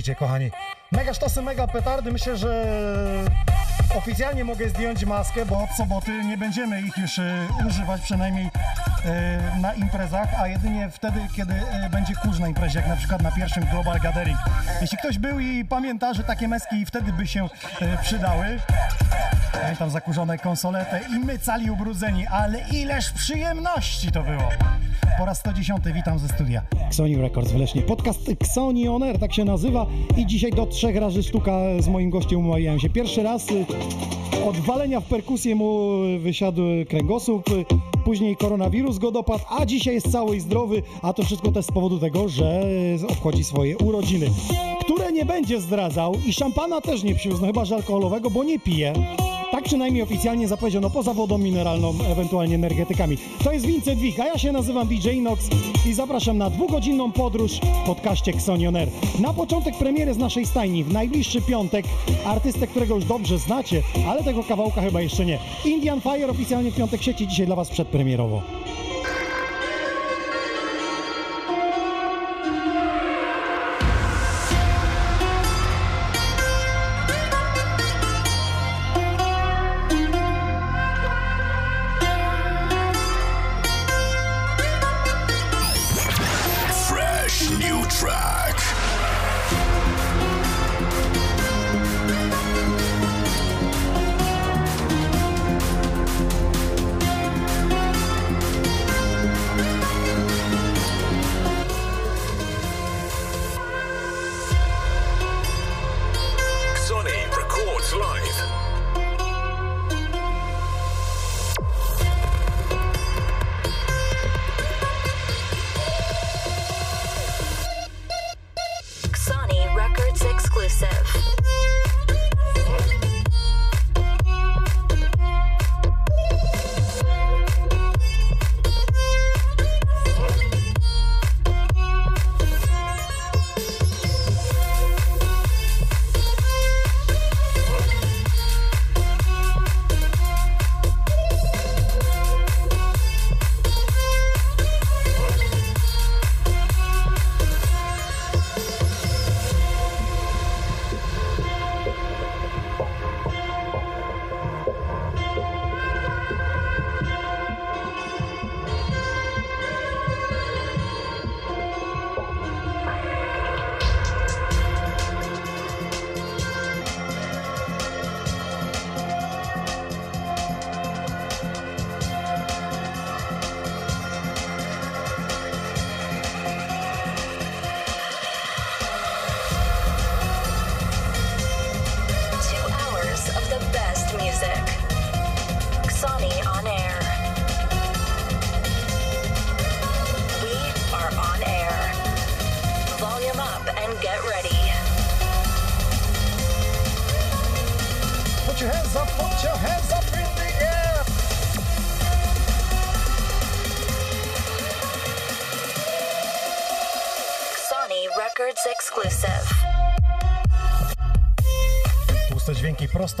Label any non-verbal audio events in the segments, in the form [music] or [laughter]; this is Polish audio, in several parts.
Idzie, kochani. Mega sztosy, mega petardy. Myślę, że oficjalnie mogę zdjąć maskę, bo od soboty nie będziemy ich już e, używać, przynajmniej e, na imprezach, a jedynie wtedy, kiedy e, będzie kurz na imprezie, jak na przykład na pierwszym Global Gathering. Jeśli ktoś był i pamięta, że takie meski wtedy by się przydały, Pamiętam zakurzone konsolety i my cali ubrudzeni, ale ileż przyjemności to było. Po raz 110 witam ze studia. Xoni Records w. Podcast Xoni On Air, tak się nazywa. I dzisiaj do trzech razy sztuka z moim gościem umawiałem się. Pierwszy raz y, od walenia w perkusję mu wysiadł kręgosłup, y, później koronawirus go dopadł, a dzisiaj jest cały i zdrowy, a to wszystko też z powodu tego, że obchodzi swoje urodziny, które nie będzie zdradzał i szampana też nie przywiózł, no chyba że alkoholowego, bo nie pije. Tak przynajmniej oficjalnie zapowiedziano, poza wodą mineralną, ewentualnie energetykami. To jest Vincent Wik, a ja się nazywam DJ Nox i zapraszam na dwugodzinną podróż w podcaście Xonion Air. Na początek premiery z naszej stajni, w najbliższy piątek, artystę, którego już dobrze znacie, ale tego kawałka chyba jeszcze nie. Indian Fire oficjalnie w piątek sieci, dzisiaj dla Was przedpremierowo.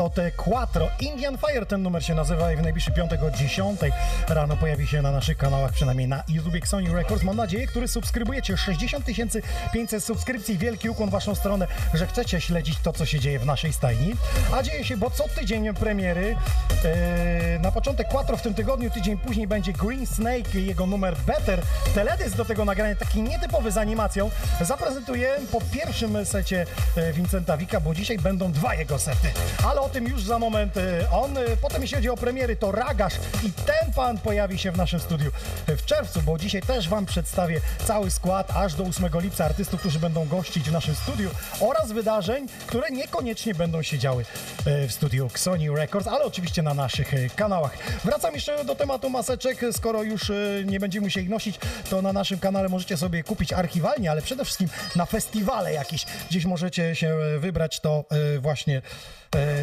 Od Quattro. Indian Fire ten numer się nazywa i w najbliższy piątek o 10 rano pojawi się na naszych kanałach, przynajmniej na YouTube Sony Records. Mam nadzieję, który subskrybujecie. 60 500 subskrypcji. Wielki ukłon waszą stronę, że chcecie śledzić to, co się dzieje w naszej stajni. A dzieje się, bo co tydzień premiery. Yy, na początek Quattro w tym tygodniu, tydzień później będzie Green Snake i jego numer Better. Teledysk do tego nagrania, taki nietypowy z animacją. Zaprezentuję po pierwszym secie e, Vincenta Wika, bo dzisiaj będą dwa jego sety. Ale o tym już za moment e, on. E, Potem jeśli chodzi o premiery, to Ragasz i ten pan pojawi się w naszym studiu czerwcu, bo dzisiaj też wam przedstawię cały skład aż do 8 lipca artystów, którzy będą gościć w naszym studiu oraz wydarzeń, które niekoniecznie będą się działy e, w studiu Sony Records, ale oczywiście na naszych e, kanałach. Wracam jeszcze do tematu maseczek. Skoro już e, nie będziemy musieli ich nosić, to na naszym kanale możecie sobie kupić archiwalnie, ale przede wszystkim na festiwale jakieś. Gdzieś możecie się wybrać, to właśnie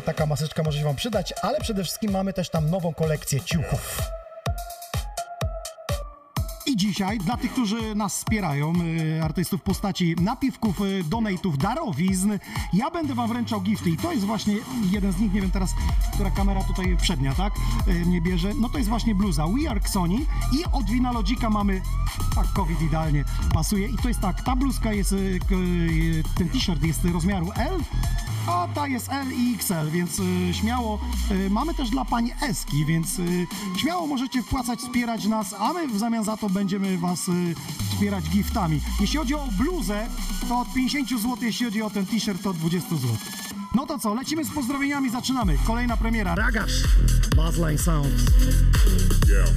taka maseczka może się wam przydać, ale przede wszystkim mamy też tam nową kolekcję ciuchów. Dzisiaj, dla tych, którzy nas wspierają, y, artystów w postaci napiwków, y, donate'ów, darowizn, ja będę wam wręczał gifty i to jest właśnie jeden z nich, nie wiem teraz, która kamera tutaj przednia, tak, y, mnie bierze, no to jest właśnie bluza. We Are Sony i od Vinalogica mamy, tak, COVID idealnie pasuje i to jest tak, ta bluzka jest, ten t-shirt jest rozmiaru L, a ta jest L i XL, więc y, śmiało. Y, mamy też dla pani Eski, więc y, śmiało możecie wpłacać, wspierać nas, a my w zamian za to będziemy was y, wspierać giftami. Jeśli chodzi o bluzę, to od 50 zł, jeśli chodzi o ten t-shirt, to od 20 zł. No to co, lecimy z pozdrowieniami, zaczynamy. Kolejna premiera, Ragasz, Buzzline Sounds. Yeah.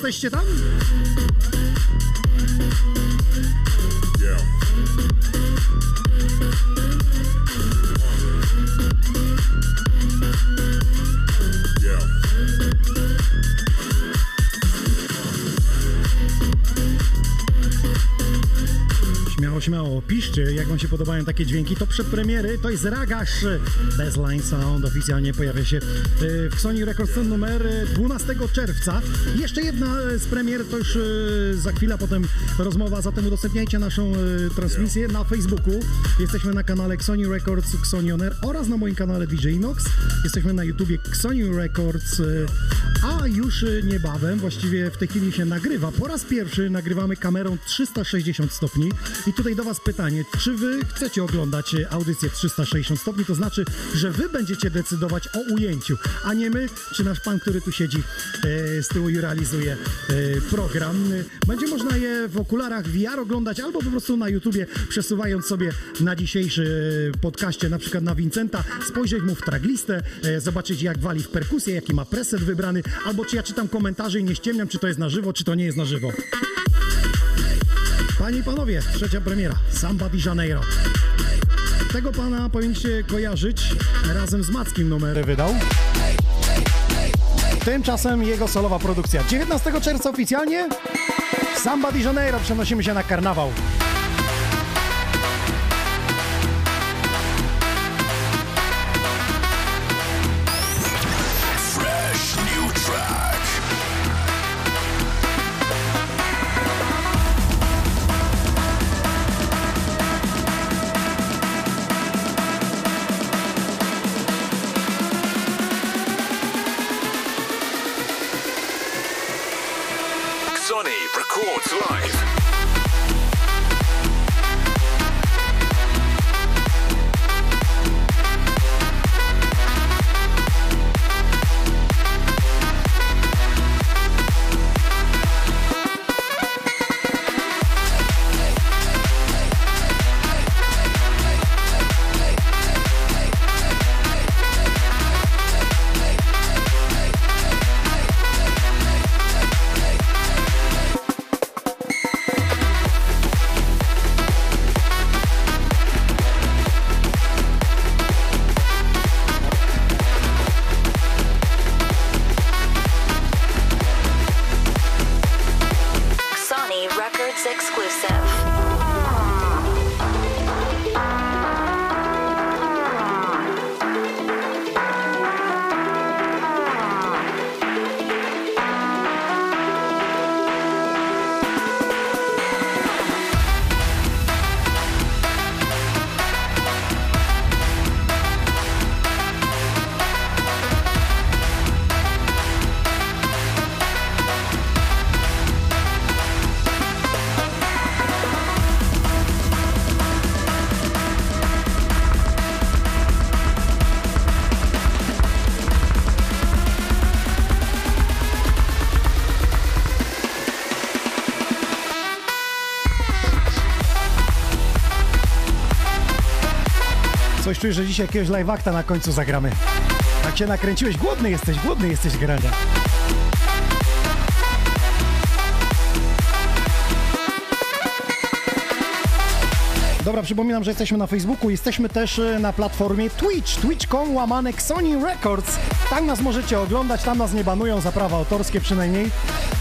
Jesteście tam? Śmiało, piszcie, jak wam się podobają takie dźwięki. To przedpremiery, to jest Ragasz. Baseline Sound oficjalnie pojawia się y, w Sony Records ten numer y, 12 czerwca. Jeszcze jedna y, z premier, to już za chwilę potem rozmowa, zatem udostępniajcie naszą transmisję na Facebooku. Jesteśmy na kanale Sony Records, Xoni On Air oraz na moim kanale DJ Inox. Jesteśmy na YouTubie Sony Records, a już niebawem, właściwie w tej chwili się nagrywa. Po raz pierwszy nagrywamy kamerą 360 stopni. I tutaj do Was pytanie, czy Wy chcecie oglądać e, audycję 360 stopni? To znaczy, że Wy będziecie decydować o ujęciu, a nie my, czy nasz pan, który tu siedzi e, z tyłu i realizuje e, program. Będzie można je w okularach VR oglądać albo po prostu na YouTubie, przesuwając sobie na dzisiejszy e, podcaście, na przykład na Vincenta, spojrzeć mu w traglistę, e, zobaczyć jak wali w perkusję, jaki ma preset wybrany, albo czy ja czytam komentarze i nie ściemniam, czy to jest na żywo, czy to nie jest na żywo. Panie i panowie, trzecia premiera, Samba de Janeiro. Tego pana powinniście kojarzyć razem z Mackim numery wydał. Tymczasem jego solowa produkcja. 19 czerwca oficjalnie Samba de Janeiro przenosimy się na karnawał. Czuję, że dzisiaj jakiegoś live acta na końcu zagramy. Tak się nakręciłeś, głodny jesteś, głodny jesteś grania. Dobra, przypominam, że jesteśmy na Facebooku, jesteśmy też e, na platformie Twitch, twitch.com łamanek Sony Records. Tam nas możecie oglądać, tam nas nie banują za prawa autorskie przynajmniej.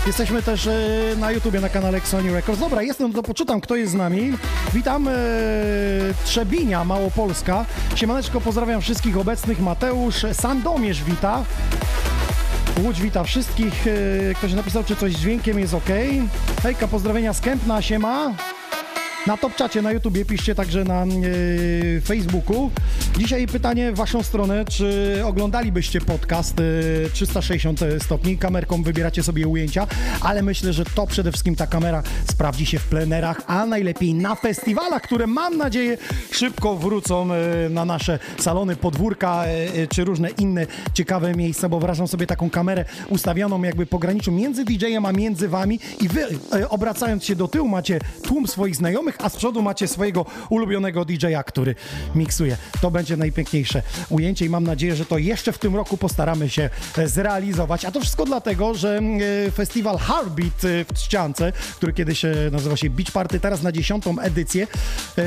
Jesteśmy też e, na YouTubie, na kanale Sony Records. Dobra, jestem, to poczytam, kto jest z nami. Witam e, Trzebinia, Małopolska. Siemaneczko, pozdrawiam wszystkich obecnych. Mateusz Sandomierz wita. Łódź wita wszystkich. E, Ktoś napisał, czy coś z dźwiękiem jest ok. Hejka, pozdrowienia z Kępna, siema. Na top czacie na YouTubie, piszcie także na e, Facebooku. Dzisiaj pytanie w waszą stronę, czy oglądalibyście podcast e, 360 stopni, kamerką wybieracie sobie ujęcia, ale myślę, że to przede wszystkim ta kamera sprawdzi się w plenerach, a najlepiej na festiwalach, które mam nadzieję szybko wrócą e, na nasze salony, podwórka czy różne inne ciekawe miejsca, bo wyobrażam sobie taką kamerę ustawioną jakby pograniczu między DJ-em a między wami i wy obracając się do tyłu macie tłum swoich znajomych, a z przodu macie swojego ulubionego DJ-a, który miksuje. To będzie najpiękniejsze ujęcie i mam nadzieję, że to jeszcze w tym roku postaramy się e, zrealizować. A to wszystko dlatego, że e, festiwal Heartbeat e, w Trzciance, który kiedyś nazywał się Beach Party, teraz na dziesiątą edycję, e,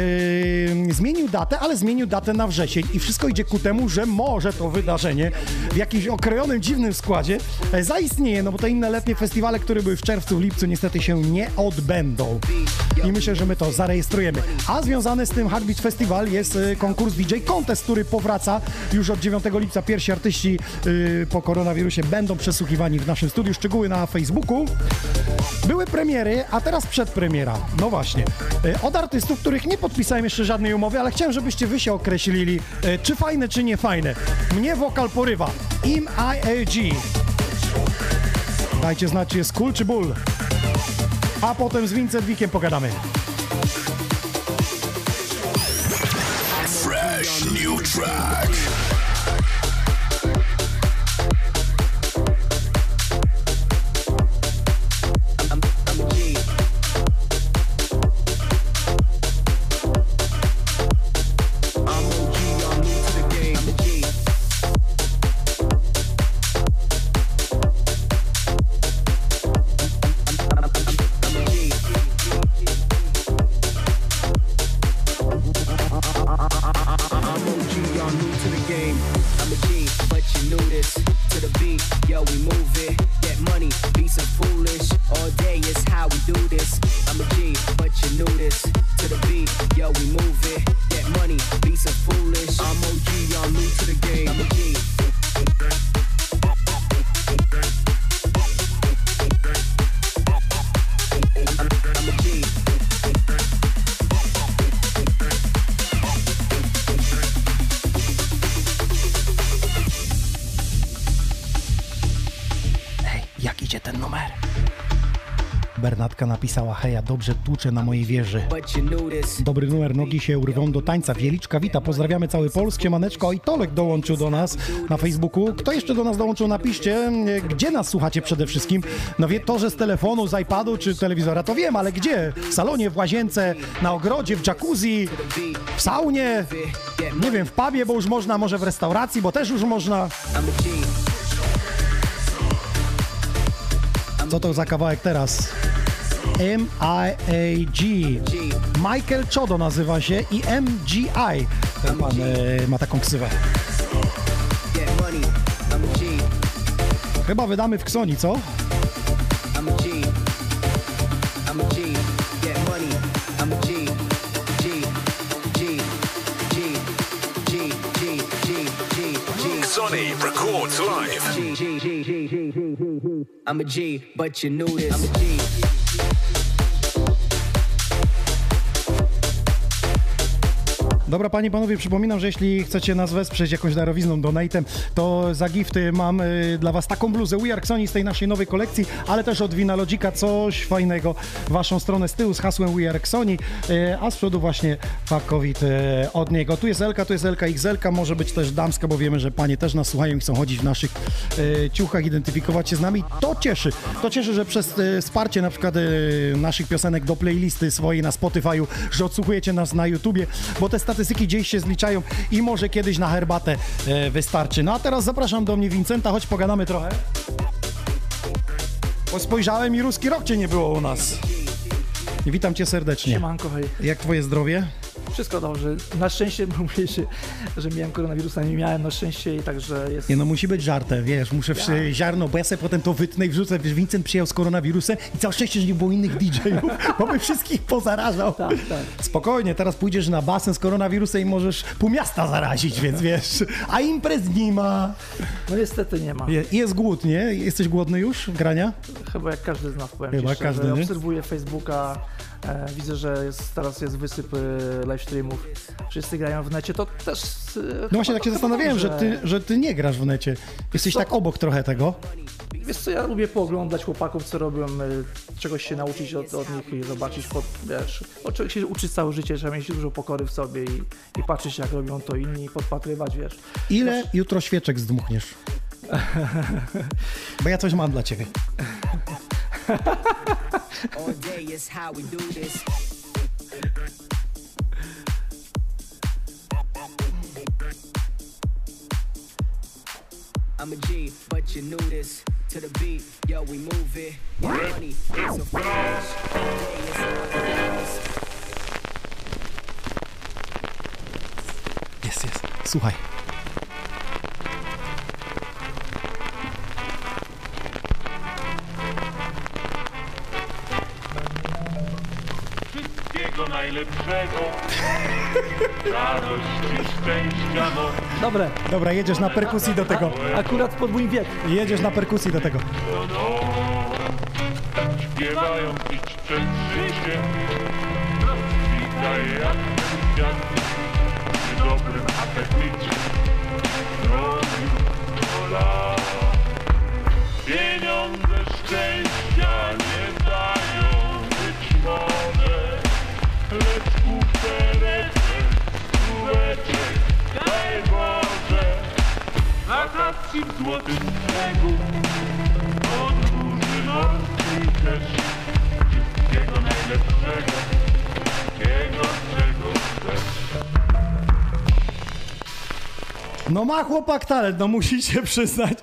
zmienił datę, ale zmienił datę na wrzesień i wszystko idzie ku temu, że może to wydarzenie w jakimś okrojonym, dziwnym składzie zaistnieje, no bo te inne letnie festiwale, które były w czerwcu, w lipcu niestety się nie odbędą. I myślę, że my to zarejestrujemy. A związany z tym Heartbeat Festival jest konkurs DJ Contest, który powraca już od 9 lipca. Pierwsi artyści e, po koronawirusie będą przesłuchiwani w naszym studiu. Szczegóły na Facebooku. Były premiery, a teraz przedpremiera. No właśnie. E, Od artystów, których nie podpisałem jeszcze żadnej umowy, ale chciałem, żebyście wy się określili, e, czy fajne, czy nie fajne. Mnie wokal porywa. Im IAG. Dajcie znać, czy jest cool, czy bull. A potem z Vincent Wickiem pogadamy. Track. Heja, dobrze tłuczę na mojej wieży. Dobry numer, nogi się urwą do tańca. Wieliczka wita, pozdrawiamy cały Polskie, maneczko i Tolek dołączył do nas na Facebooku. Kto jeszcze do nas dołączył, napiszcie, gdzie nas słuchacie przede wszystkim. No wie, to, że z telefonu, z iPadu czy telewizora, to wiem, ale gdzie? W salonie, w łazience, na ogrodzie, w jacuzzi, w saunie, nie wiem, w pubie, bo już można, może w restauracji, bo też już można. Co to za kawałek teraz? MIAG. Michael Chodo nazywa się i MGI. Ten pan e, ma taką ksywę. Chyba wydamy w Ksoni, co? Sonny records live. I'm a G, but you knew this. Dobra, panie panowie, przypominam, że jeśli chcecie nas wesprzeć jakąś darowizną, donatem, to za gifty mam y, dla was taką bluzę We Are Xoni z tej naszej nowej kolekcji, ale też od Winalodzika coś fajnego waszą stronę z tyłu z hasłem We Are Xoni, y, a z przodu właśnie pakowit y, od niego. Tu jest Elka, tu jest Elka XL, może być też damska, bo wiemy, że panie też nas słuchają i chcą chodzić w naszych y, ciuchach, identyfikować się z nami. To cieszy. To cieszy, że przez y, wsparcie na przykład y, naszych piosenek do playlisty swojej na Spotify'u, że odsłuchujecie nas na YouTubie, bo te statystyki gdzieś się zliczają i może kiedyś na herbatę e, wystarczy. No a teraz zapraszam do mnie Vincenta, choć pogadamy trochę. Bo spojrzałem i ruski rok cię nie było u nas. Witam cię serdecznie. Siemanko, hej. Jak twoje zdrowie? Wszystko dobrze. Na szczęście [laughs] mówię, że, że miałem koronawirusa, nie miałem na szczęście i także jest... Nie no, musi być żartem, wiesz, muszę w ziarno, bo ja sobie potem to wytnę i wrzucę, wiesz, Vincent przyjechał z koronawirusem i całe szczęście, że nie było innych DJ-ów, [laughs] bo by wszystkich pozarażał. Tak, tak. Spokojnie, teraz pójdziesz na basen z koronawirusem i możesz pół miasta zarazić, więc [laughs] wiesz, a imprez nie ma. No niestety nie ma. Je- Jest głód, nie? Jesteś głodny już grania? Chyba jak każdy z nas, powiem Chyba ci szczerze. każdy, nie? Obserwuję Facebooka, widzę, że jest, teraz jest wysyp e, live streamów. Wszyscy grają w necie, to też... E, No właśnie tak się zastanawiałem, że ty, że ty nie grasz w necie. Jesteś tak obok trochę tego. Wiesz co, ja lubię pooglądać chłopaków, co robią, e, czegoś się nauczyć od, od nich i zobaczyć, pod, wiesz, bo człowiek się uczy całe życie, trzeba mieć dużo pokory w sobie i, i patrzeć jak robią to inni i podpatrywać, wiesz. Ile jutro świeczek zdmuchniesz? [laughs] Bo ja coś mam dla ciebie. [laughs] [laughs] All day is how we do this. I'm a G, but you knew this. To the beat, yo, we move it. Get money, it's a flash. All day is how we do this. Jest, jest. Słuchaj. Najlepszego, [laughs] radości, szczęścia, no Dobre, Dobra, jedziesz na perkusji do tego. akurat pod mój wiek. Jedziesz na perkusji do tego. no, no. Śpiewają przez życie, rozkwita jak przy dobrym apetycie. Pieniądze szczęścia wakacji w złotym brzegu, podróży morskiej też, wszystkiego najlepszego, wszystkiego czego chcesz. No ma chłopak talent, no musicie przyznać,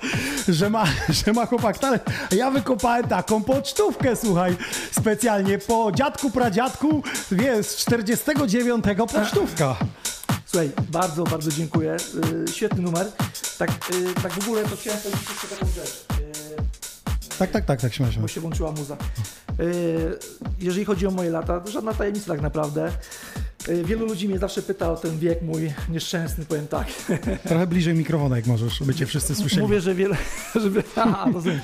że ma, że ma chłopak talent. Ja wykopałem taką pocztówkę, słuchaj, specjalnie po dziadku, pradziadku, wiesz, z 49 pocztówka. Słuchaj, bardzo, bardzo dziękuję. Yy, świetny numer. Tak, yy, tak w ogóle to chciałem powiedzieć jeszcze taką rzecz. Yy, Tak, tak, tak, tak się bo się włączyła muza. Yy, jeżeli chodzi o moje lata, to żadna tajemnica tak naprawdę. Yy, wielu ludzi mnie zawsze pyta o ten wiek mój nieszczęsny, powiem tak. Trochę bliżej mikrofonu, jak możesz, by cię wszyscy słyszeli. Mówię, że wiele... [laughs] [laughs] Rozumiem.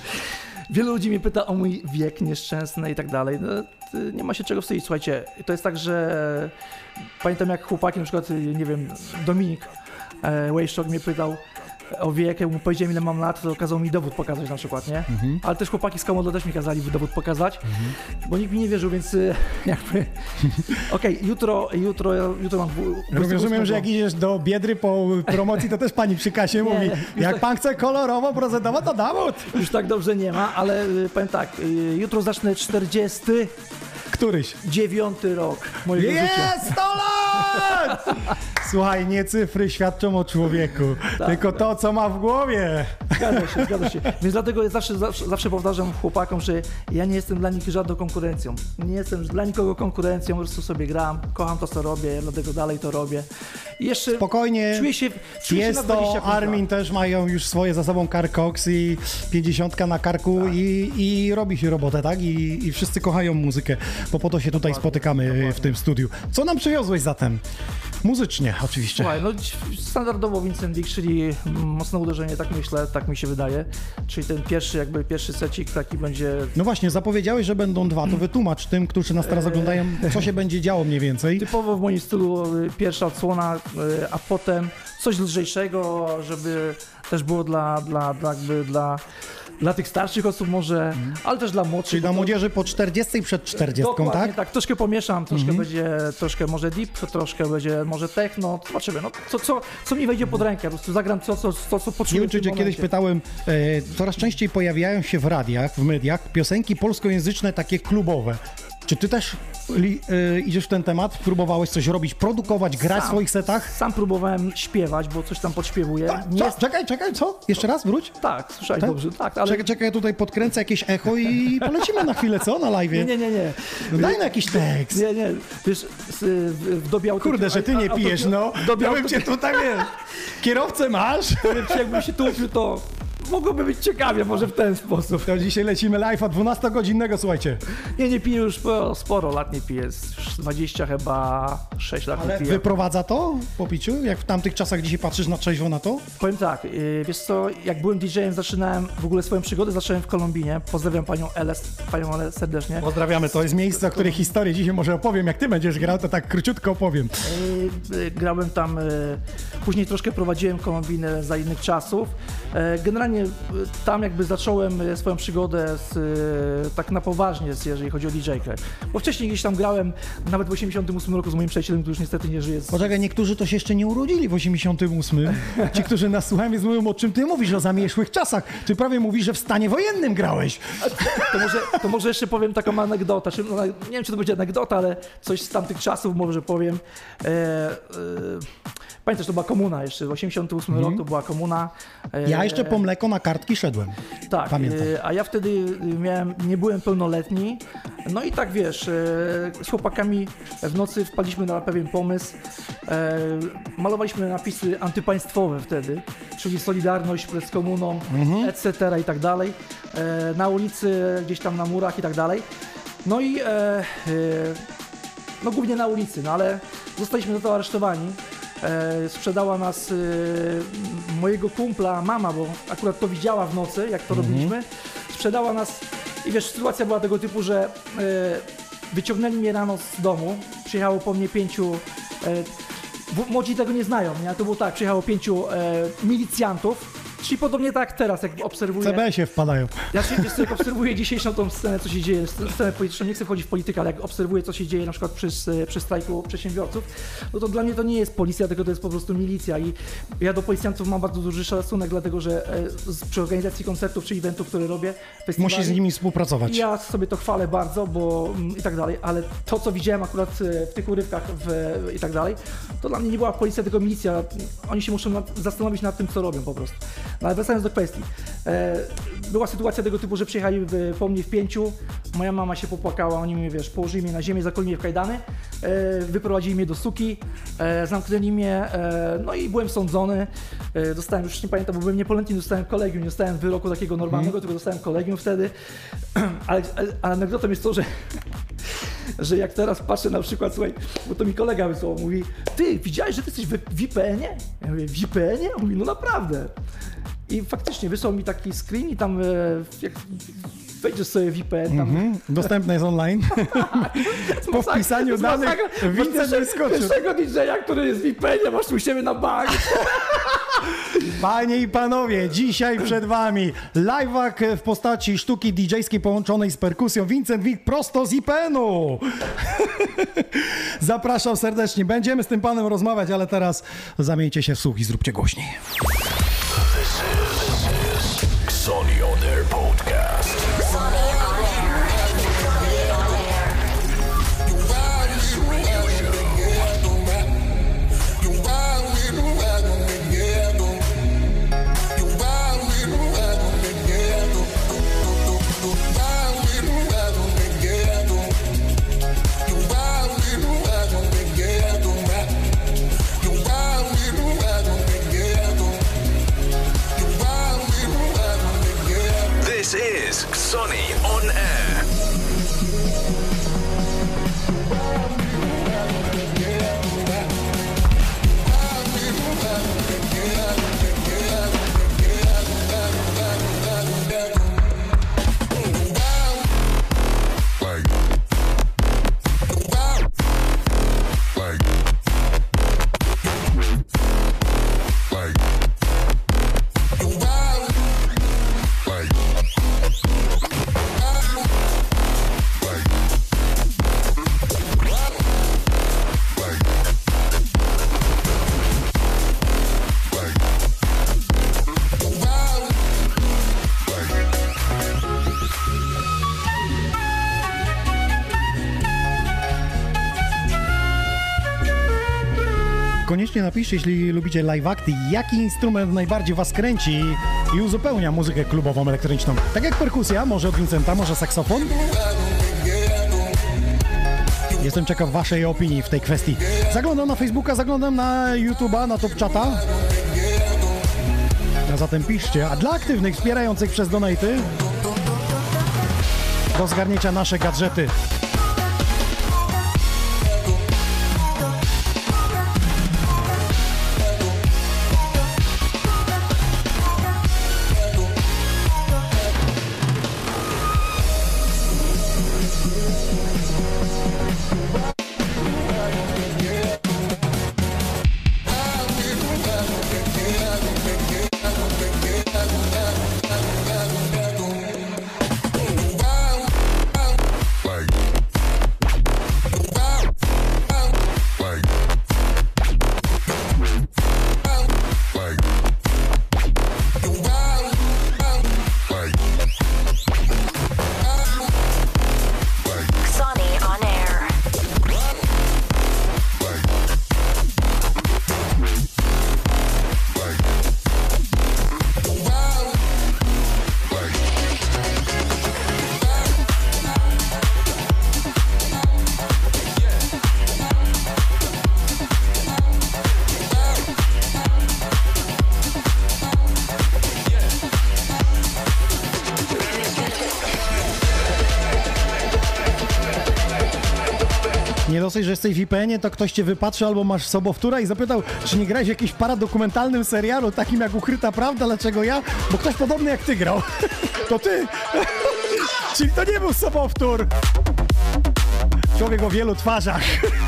Wielu ludzi mnie pyta o mój wiek nieszczęsny i tak dalej. No, nie ma się czego wstydzić. Słuchajcie, to jest tak, że pamiętam jak chłopaki, na przykład, y, nie wiem, Dominik e, Wayszok mnie pytał, o wiek, jak mu powiedziałem ile mam lat, to kazał mi dowód pokazać na przykład, nie? Mhm. Ale też chłopaki z Komodo też mi kazali dowód pokazać, bo nikt mi nie wierzył, więc y, [laughs] jakby... Okej, jutro, jutro, jutro mam... dwu- Rozumiem, że 28. jak idziesz do Biedry po promocji, to też pani przy kasie [laughs] mówi, nie, jak pan chce kolorowo prezentować, to dowód. Już tak dobrze nie ma, ale y, powiem tak, y, jutro zacznę 49 Któryś. rok mojego życia. Jest 100 lat! [laughs] Słuchaj, nie cyfry świadczą o człowieku, Tak, tylko to, co ma w głowie. Zgadza się, zgadza się. Więc dlatego ja zawsze, zawsze, zawsze powtarzam chłopakom, że ja nie jestem dla nich żadną konkurencją. Nie jestem dla nikogo konkurencją, po prostu sobie gram, kocham to, co robię, dlatego dalej to robię. I jeszcze Spokojnie. czuję się, czuję się na Jest to, 25 lat. Armin też mają już swoje za sobą Carcox i 50 na karku Tak. i, i robi się robotę, tak? I, I wszyscy kochają muzykę, bo po to się tutaj spotykamy w tym studiu. Co nam przywiozłeś zatem? Muzycznie oczywiście. Słuchaj, no standardowo Vincent Dick, czyli mocne uderzenie, tak myślę, tak mi się wydaje. Czyli ten pierwszy, jakby pierwszy secik taki będzie No właśnie, zapowiedziałeś, że będą dwa, to wytłumacz tym, którzy nas Eee. teraz oglądają, co się będzie działo mniej więcej. typowo w moim stylu y, pierwsza odsłona, y, a potem coś lżejszego, żeby też było dla, dla, dla, jakby dla, dla tych starszych osób może, ale też dla młodszych. Czyli dla młodzieży po 40 przed 40, Dokładnie tak? Mhm. tak, troszkę pomieszam, troszkę będzie, troszkę może deep, troszkę będzie może techno, zobaczymy, no co, co, co mi wejdzie pod rękę, po prostu zagram to, co, to, co poczuję Nie wiem, czy kiedyś pytałem, e, coraz częściej pojawiają się w radiach, w mediach piosenki polskojęzyczne, takie klubowe. Czy ty też li, e, idziesz w ten temat? Próbowałeś coś robić, produkować, grać w Sam- swoich setach? Sam próbowałem śpiewać, bo coś tam podśpiewuję. Nie Co? jest... Czekaj, czekaj, co? Jeszcze raz, wróć. Tak, słyszałeś Tak? dobrze, tak, ale... Czekaj, czekaj, ja tutaj podkręcę jakieś echo i [laughs] polecimy na chwilę, co? Na live. Nie, nie, nie, nie. No daj na jakiś tekst. Nie, nie, wiesz, w, w dobie. Kurde, że ty nie pijesz, no. W Ja bym cię tutaj, wiesz, [laughs] kierowcę masz? jakbym się tłupił, to mogłoby być ciekawie, może w ten sposób. To dzisiaj lecimy live'a 12-godzinnego, słuchajcie. Nie, nie piję już sporo, sporo lat, nie piję, z 20 chyba 6 lat nie Ale piję. wyprowadza to po piciu? Jak w tamtych czasach dzisiaj patrzysz na trzeźwo na to? Powiem tak, yy, wiesz co, jak byłem DJ-em, zaczynałem w ogóle swoją przygodę, zacząłem w Kolumbinie. Pozdrawiam panią Eles, panią Eles serdecznie. Pozdrawiamy, to jest miejsce, o której historię dzisiaj może opowiem. Jak ty będziesz grał, to tak króciutko opowiem. Yy, yy, grałem tam, później troszkę prowadziłem Kolumbinę za innych czasów. Yy, generalnie yy, tam jakby zacząłem yy, swoją przygodę z, yy, tak na poważnie, jeżeli chodzi o DJ-kę. Bo wcześniej gdzieś tam grałem, nawet w 88 roku z moim przyjacielem, który już niestety nie żyje. Z, Poczekaj, niektórzy to się jeszcze nie urodzili w 88. Ci, którzy nas słuchają, więc mówią, o czym ty mówisz, o zamieszłych czasach. Ty prawie mówisz, że w stanie wojennym grałeś. To może, to może jeszcze powiem taką anegdotę. Czy, no, nie wiem, czy to będzie anegdota, ale coś z tamtych czasów może powiem. E, e, pamiętasz, to była komuna jeszcze, w 88 roku to była komuna. E. Ja jeszcze po mleko na kartki szedłem. Tak, pamiętam. e, a ja wtedy miałem, nie byłem pełnoletni. No i tak wiesz, e, z chłopakami w nocy wpadliśmy na pewien pomysł. Malowaliśmy napisy antypaństwowe wtedy, czyli Solidarność z komuną, Mhm. etc. i tak dalej. Na ulicy, gdzieś tam na murach i tak dalej. No i e, e, no głównie na ulicy, no ale zostaliśmy za to aresztowani. E, sprzedała nas e, mojego kumpla mama, bo akurat to widziała w nocy, jak to Mhm. robiliśmy. Sprzedała nas i wiesz, sytuacja była tego typu, że e, wyciągnęli mnie rano z domu, przyjechało po mnie pięciu, e, młodzi tego nie znają, nie? to było tak, przyjechało pięciu e, milicjantów, czyli podobnie tak teraz, jak obserwuję. CB się wpadają. Ja się wiesz, jak obserwuję dzisiejszą tą scenę, co się dzieje, scenę polityczną, nie chcę wchodzić w politykę, ale jak obserwuję, co się dzieje na przykład przy, przy strajku przedsiębiorców, no to dla mnie to nie jest policja, tylko to jest po prostu milicja i ja do policjantów mam bardzo duży szacunek, dlatego że e, przy organizacji koncertów czy eventów, które robię, Musisz z nimi współpracować. ja sobie to chwalę bardzo, bo mm, i tak dalej, ale to, co widziałem akurat e, w tych urywkach w, i tak dalej, to dla mnie nie była policja, tylko milicja. Oni się muszą nad, zastanowić nad tym, co robią po prostu. No, ale wracając do kwestii. E, była sytuacja tego typu, że przyjechali w, po mnie w pięciu, moja mama się popłakała, oni mnie, wiesz, położyli mnie na ziemię, zakolili mnie w kajdany, e, wyprowadzili mnie do suki, e, zamknęli mnie, no i byłem sądzony. Dostałem, już nie pamiętam, bo byłem niepoletni, dostałem kolegium, nie dostałem wyroku takiego normalnego, tylko dostałem kolegium wtedy. [clears throat] Ale, ale anegdotą jest to, że, [laughs] że jak teraz patrzę na przykład, słuchaj, bo to mi kolega wysłał, mówi, ty, widziałeś, że ty jesteś w, IPN-ie? Ja mówię, w IPN-ie? On Mówi, no naprawdę. I faktycznie wysłał mi taki screen i tam, e, jak wejdziesz sobie w IPN, tam Mhm. Dostępne jest online. [laughs] po wpisaniu danych Vincent wyskoczył. Pierwszego DJ-a, który jest w IPN-ie, masz u siebie na bank. [laughs] Panie i panowie, dzisiaj przed wami live'ak w postaci sztuki DJ-skiej połączonej z perkusją. Vincent Wik prosto z IPN-u. [laughs] Zapraszam serdecznie. Będziemy z tym panem rozmawiać, ale teraz zamieńcie się w słuch i zróbcie głośniej. Koniecznie napiszcie, jeśli lubicie live acty, jaki instrument najbardziej was kręci i uzupełnia muzykę klubową elektroniczną. Tak jak perkusja, może od Vincenta, może saksofon. Jestem ciekaw waszej opinii w tej kwestii. Zaglądam na Facebooka, zaglądam na YouTube'a, na Top Chata. A zatem piszcie. A dla aktywnych, wspierających przez donaty do zgarnięcia nasze gadżety. Dosyć, że jesteś w IPN-ie, to ktoś cię wypatrzy albo masz sobowtóra i zapytał, czy nie grałeś w jakimś paradokumentalnym serialu, takim jak Ukryta Prawda, dlaczego ja? Bo ktoś podobny jak ty grał. [laughs] to ty! [laughs] Czyli to nie był sobowtór! Człowiek o wielu twarzach. [laughs]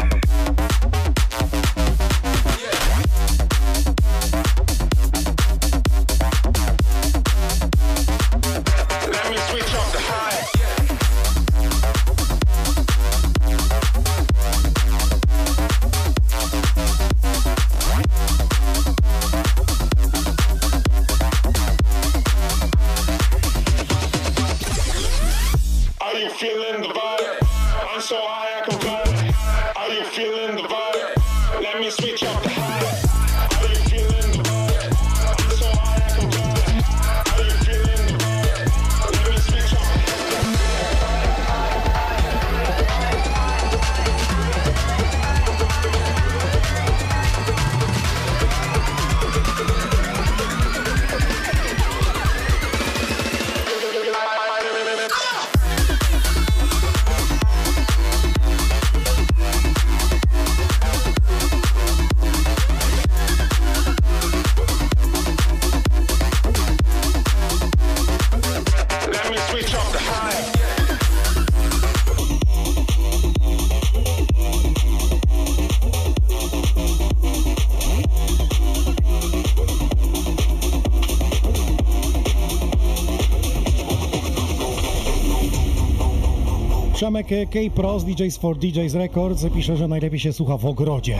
Przemek K. Pros, DJs for DJs Records pisze, że najlepiej się słucha w ogrodzie.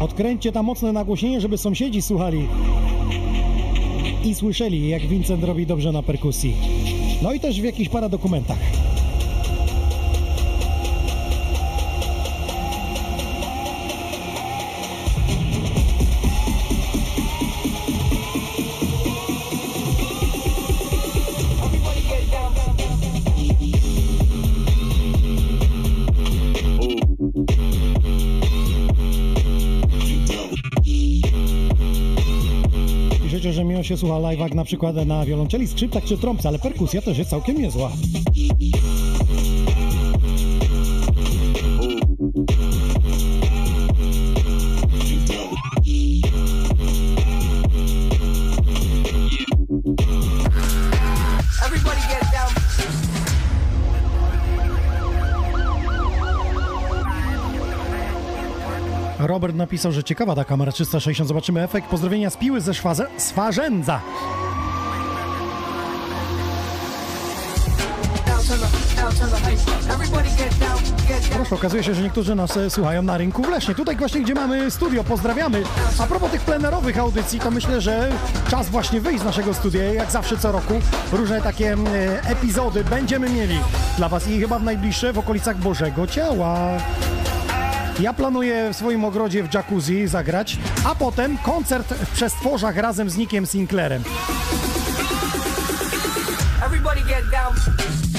Odkręćcie tam mocne nagłośnienie, żeby sąsiedzi słuchali i słyszeli, jak Vincent robi dobrze na perkusji. No i też w jakichś para się słucha live jak na przykład na wiolonczeli, skrzypcach czy trąbce, ale perkusja też jest całkiem niezła. Robert napisał, że ciekawa ta kamera 360. Zobaczymy efekt. Pozdrowienia z piły ze Szwaze- Swarzędza. Proszę, okazuje się, że niektórzy nas e, słuchają na rynku w Lesznie. Tutaj właśnie, gdzie mamy studio, pozdrawiamy. A propos tych plenerowych audycji, to myślę, że czas właśnie wyjść z naszego studia. Jak zawsze co roku różne takie e, epizody będziemy mieli dla Was i chyba w najbliższe w okolicach Bożego Ciała. Ja planuję w swoim ogrodzie w jacuzzi zagrać, a potem koncert w przestworzach razem z Nickiem Sinclairem. Everybody get down.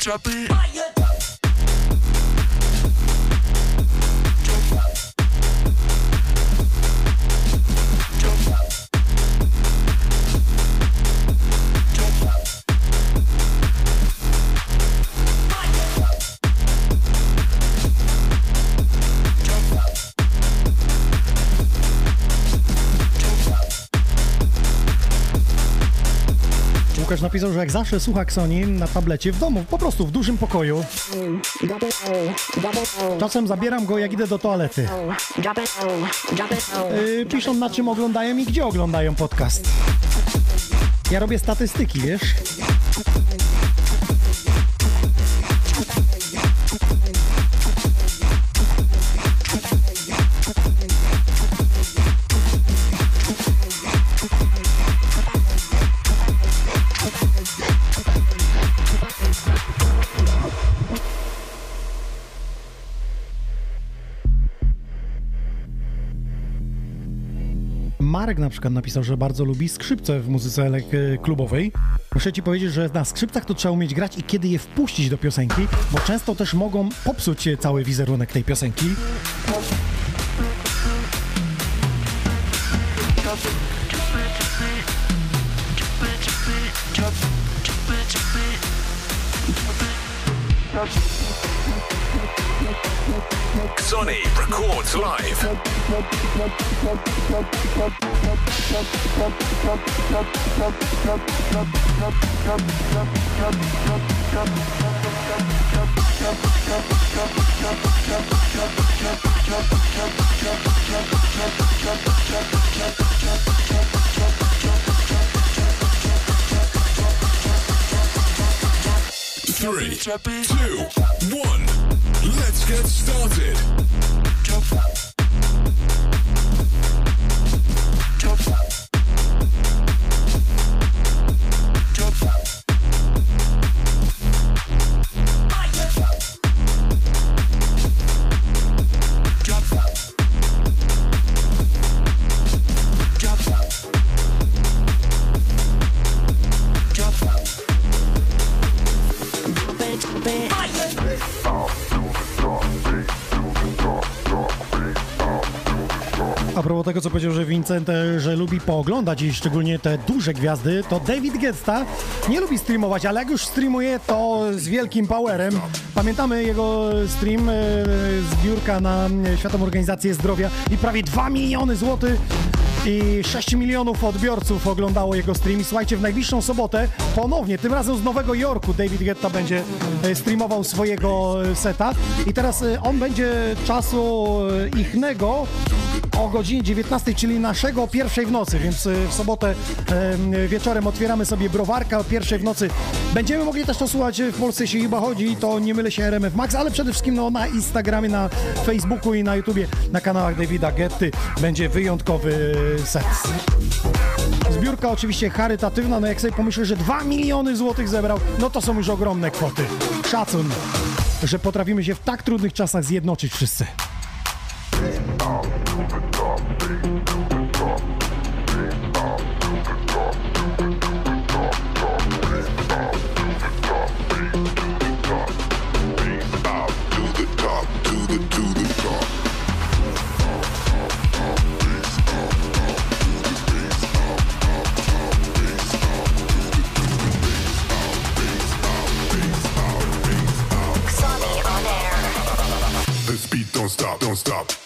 trouble napisał, że jak zawsze słucha Ksoni na tablecie w domu, po prostu w dużym pokoju. Czasem zabieram go, jak idę do toalety. Yy, piszą na czym oglądają i gdzie oglądają podcast. Ja robię statystyki, wiesz? Marek na przykład napisał, że bardzo lubi skrzypce w muzyce elek- klubowej. Muszę ci powiedzieć, że na skrzypcach to trzeba umieć grać i kiedy je wpuścić do piosenki, bo często też mogą popsuć cały wizerunek tej piosenki. Records live. Three, two, one. Let's get started. Propos tego, co powiedział, że Vincent, e, że lubi pooglądać i szczególnie te duże gwiazdy, to David Guetta nie lubi streamować, ale jak już streamuje, to z wielkim powerem. Pamiętamy jego stream, e, zbiórka na e, Światową Organizację Zdrowia i prawie 2 miliony złotych i 6 milionów odbiorców oglądało jego stream. I słuchajcie, w najbliższą sobotę ponownie, tym razem z Nowego Jorku, David Guetta będzie streamował swojego seta. I teraz on będzie czasu ichnego o godzinie 19, czyli naszego pierwszej w nocy, więc e, w sobotę wieczorem otwieramy sobie browarka o pierwszej w nocy. Będziemy mogli też to słuchać w Polsce, jeśli chyba chodzi, to nie mylę się RMF Max, ale przede wszystkim no, na Instagramie, na Facebooku i na YouTubie, na kanałach Davida Getty będzie wyjątkowy set. Zbiórka oczywiście charytatywna, no jak sobie pomyślę, że 2 miliony złotych zebrał, no to są już ogromne kwoty. Szacun, że potrafimy się w tak trudnych czasach zjednoczyć wszyscy. Don't stop,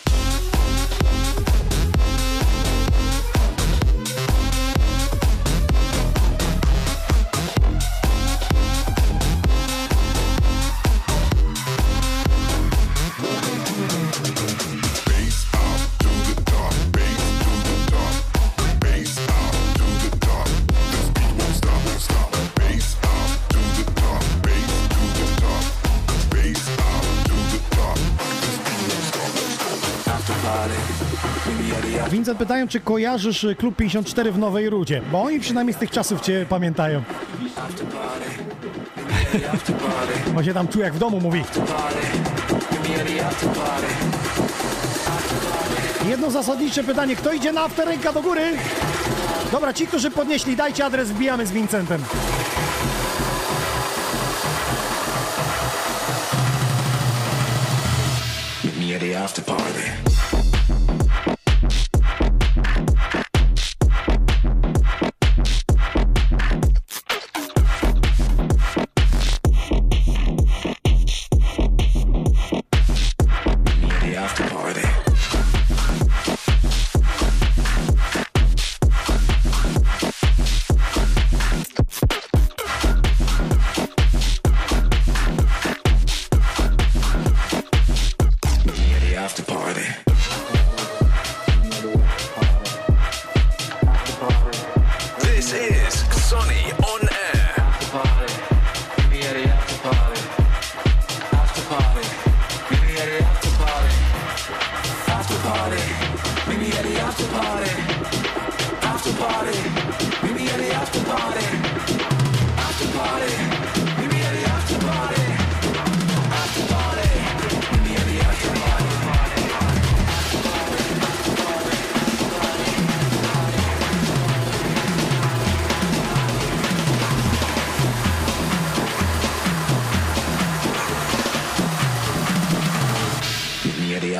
pytają, czy kojarzysz y, Klub 54 w Nowej Rudzie, bo oni przynajmniej z tych czasów cię pamiętają. Bo się tam jak w domu mówi. Jedno zasadnicze pytanie, kto idzie na after, ręka do góry? Dobra, ci, którzy podnieśli, dajcie adres, wbijamy z Vincentem. Meet me the after party.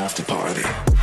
After party.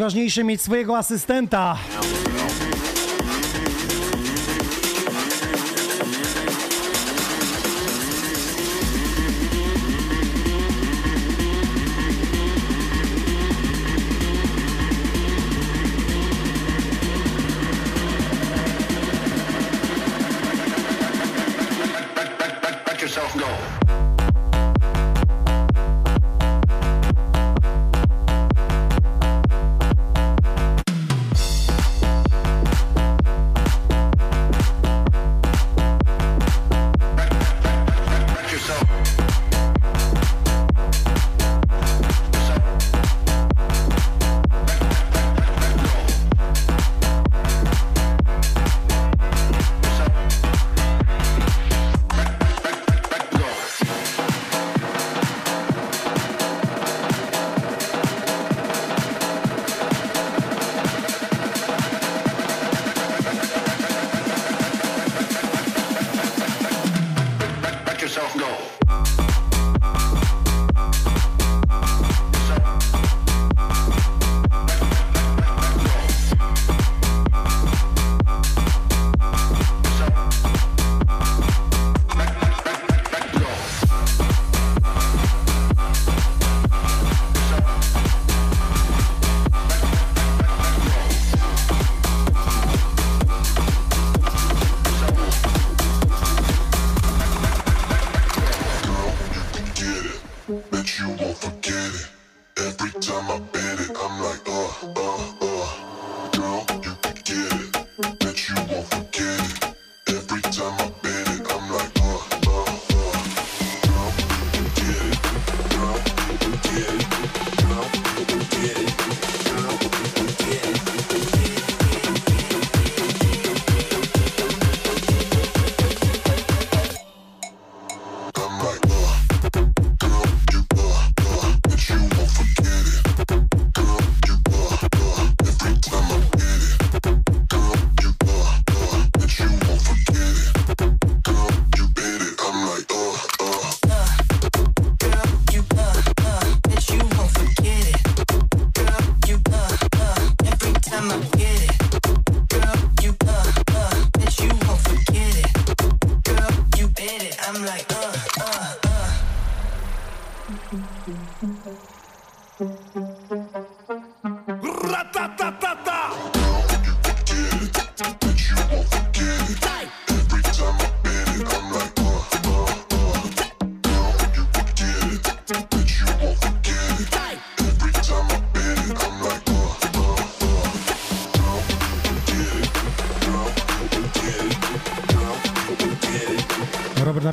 Najważniejsze mieć swojego asystenta.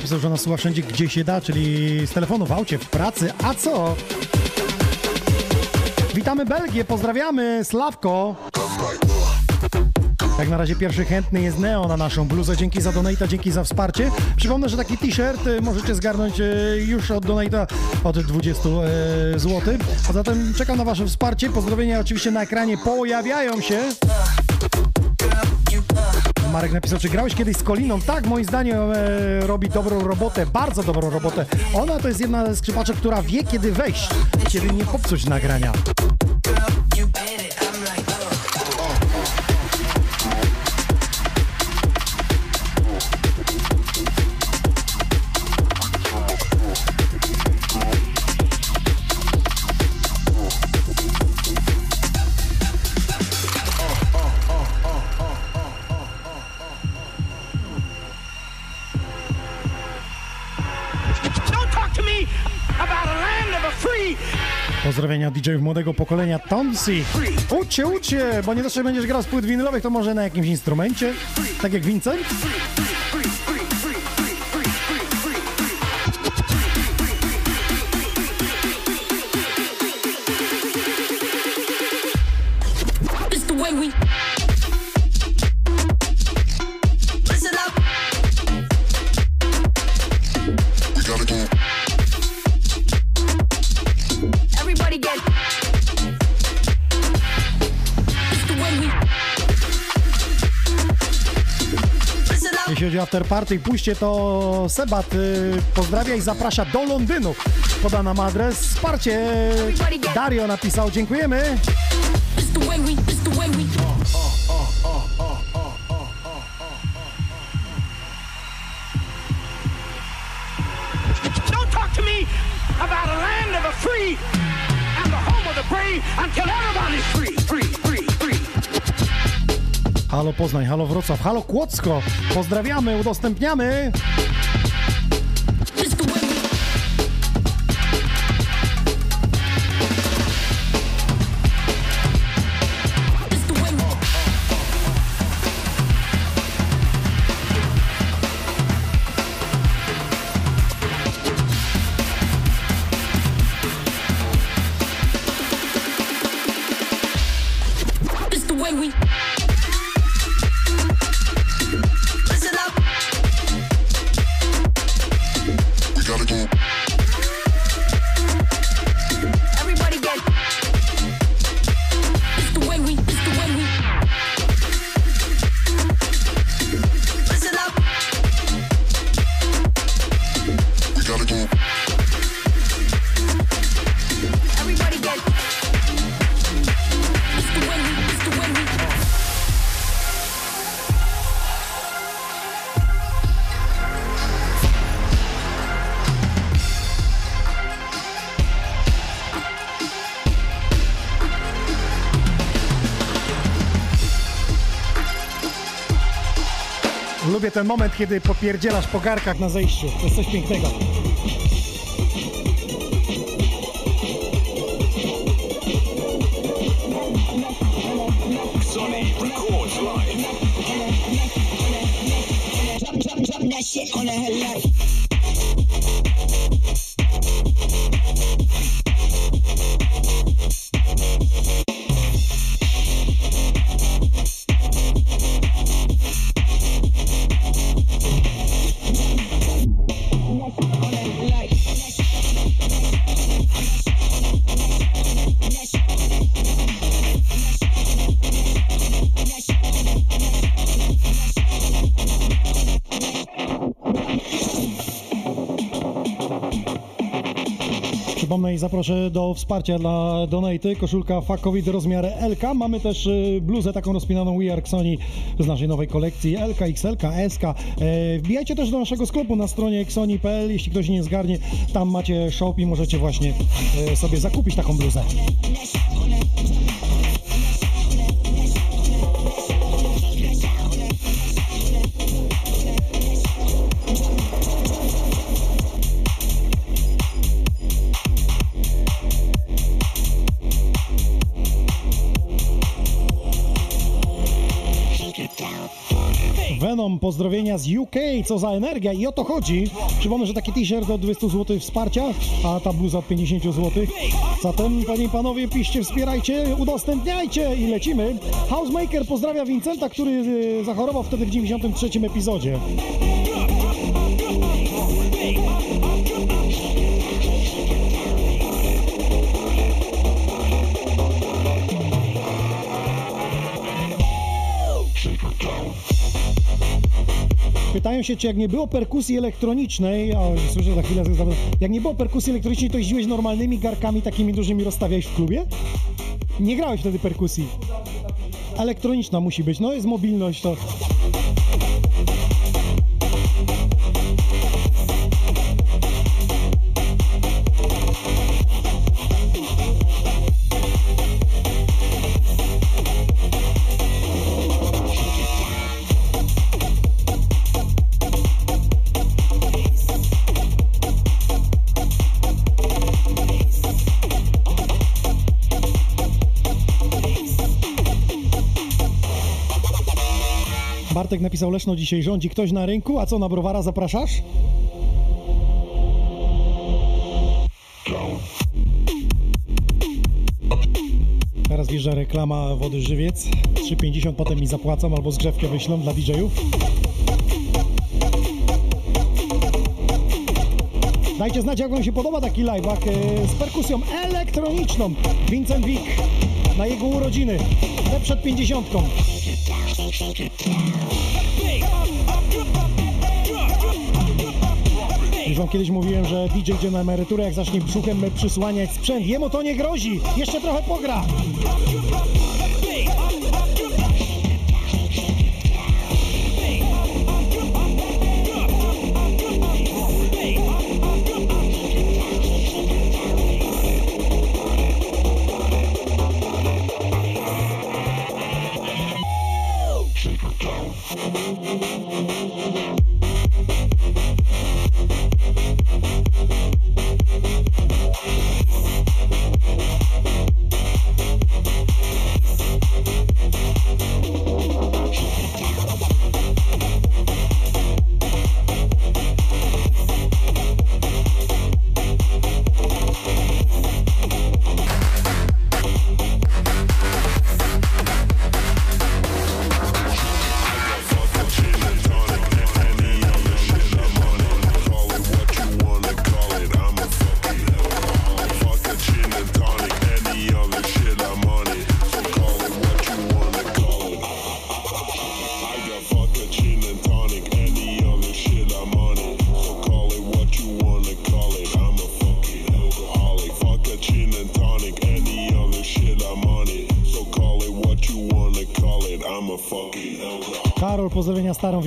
napisał, że nas słucha wszędzie, gdzie się da, czyli z telefonu w aucie, w pracy, a co? Witamy Belgię, pozdrawiamy, Sławko. Jak na razie pierwszy chętny jest Neo na naszą bluzę. Dzięki za donata, dzięki za wsparcie. Przypomnę, że taki t-shirt y, możecie zgarnąć y, już od donata od 20 y, zł. A zatem czekam na Wasze wsparcie. Pozdrowienia oczywiście na ekranie pojawiają się. Marek napisał, czy grałeś kiedyś z Koliną? Tak, moim zdaniem e, robi dobrą robotę, bardzo dobrą robotę. Ona to jest jedna ze skrzypaczek, która wie, kiedy wejść, kiedy nie popsuć nagrania. DJ-ów młodego pokolenia Tomsi. Ucie, ucie, bo nie zawsze będziesz grał z płyt winylowych, to może na jakimś instrumencie, tak jak Vincent? Afterparty pójście, to Sebat y, pozdrawia i zaprasza do Londynu. Poda nam adres. Wsparcie Dario napisał. Dziękujemy. Poznań, halo Wrocław, halo Kłodzko. Pozdrawiamy, udostępniamy. Ten moment, kiedy popierdzielasz po garkach na zejściu. To jest coś pięknego. On. Zaproszę do wsparcia dla Donaty. Koszulka Fakowi do rozmiaru LK. Mamy też y, bluzę taką rozpinaną We Are Sony z naszej nowej kolekcji LK, XLK, SK. E, Wbijajcie też do naszego sklepu na stronie xoni.pl. Jeśli ktoś nie zgarnie, tam macie shop i możecie właśnie e, sobie zakupić taką bluzę. UK, co za energia i o to chodzi. Przypomnę, że taki t-shirt od 200 zł wsparcia, a ta bluza od 50 zł. Zatem, panie i panowie, piszcie, wspierajcie, udostępniajcie i lecimy. Housemaker pozdrawia Vincenta, który y, zachorował wtedy w 93 epizodzie. Się, czy jak nie było perkusji elektronicznej, o, słyszę za chwilę, jak nie było perkusji elektronicznej, to jeździłeś normalnymi garkami takimi dużymi rozstawiałeś w klubie? Nie grałeś wtedy perkusji. Elektroniczna musi być, no jest mobilność to. Bartek napisał Leszno dzisiaj rządzi ktoś na rynku, a co na browara zapraszasz? Teraz wjeżdża reklama wody żywiec. 3,50 potem mi zapłacą albo zgrzewkę wyślą dla DJ-ów. Dajcie znać, jak Wam się podoba taki live'ak e, z perkusją elektroniczną. Vincent Wick na jego urodziny, te przed 50. Już Wam kiedyś mówiłem, że DJ idzie na emeryturę, jak zacznie brzuchem przysłaniać sprzęt. Jemu to nie grozi, jeszcze trochę pogra.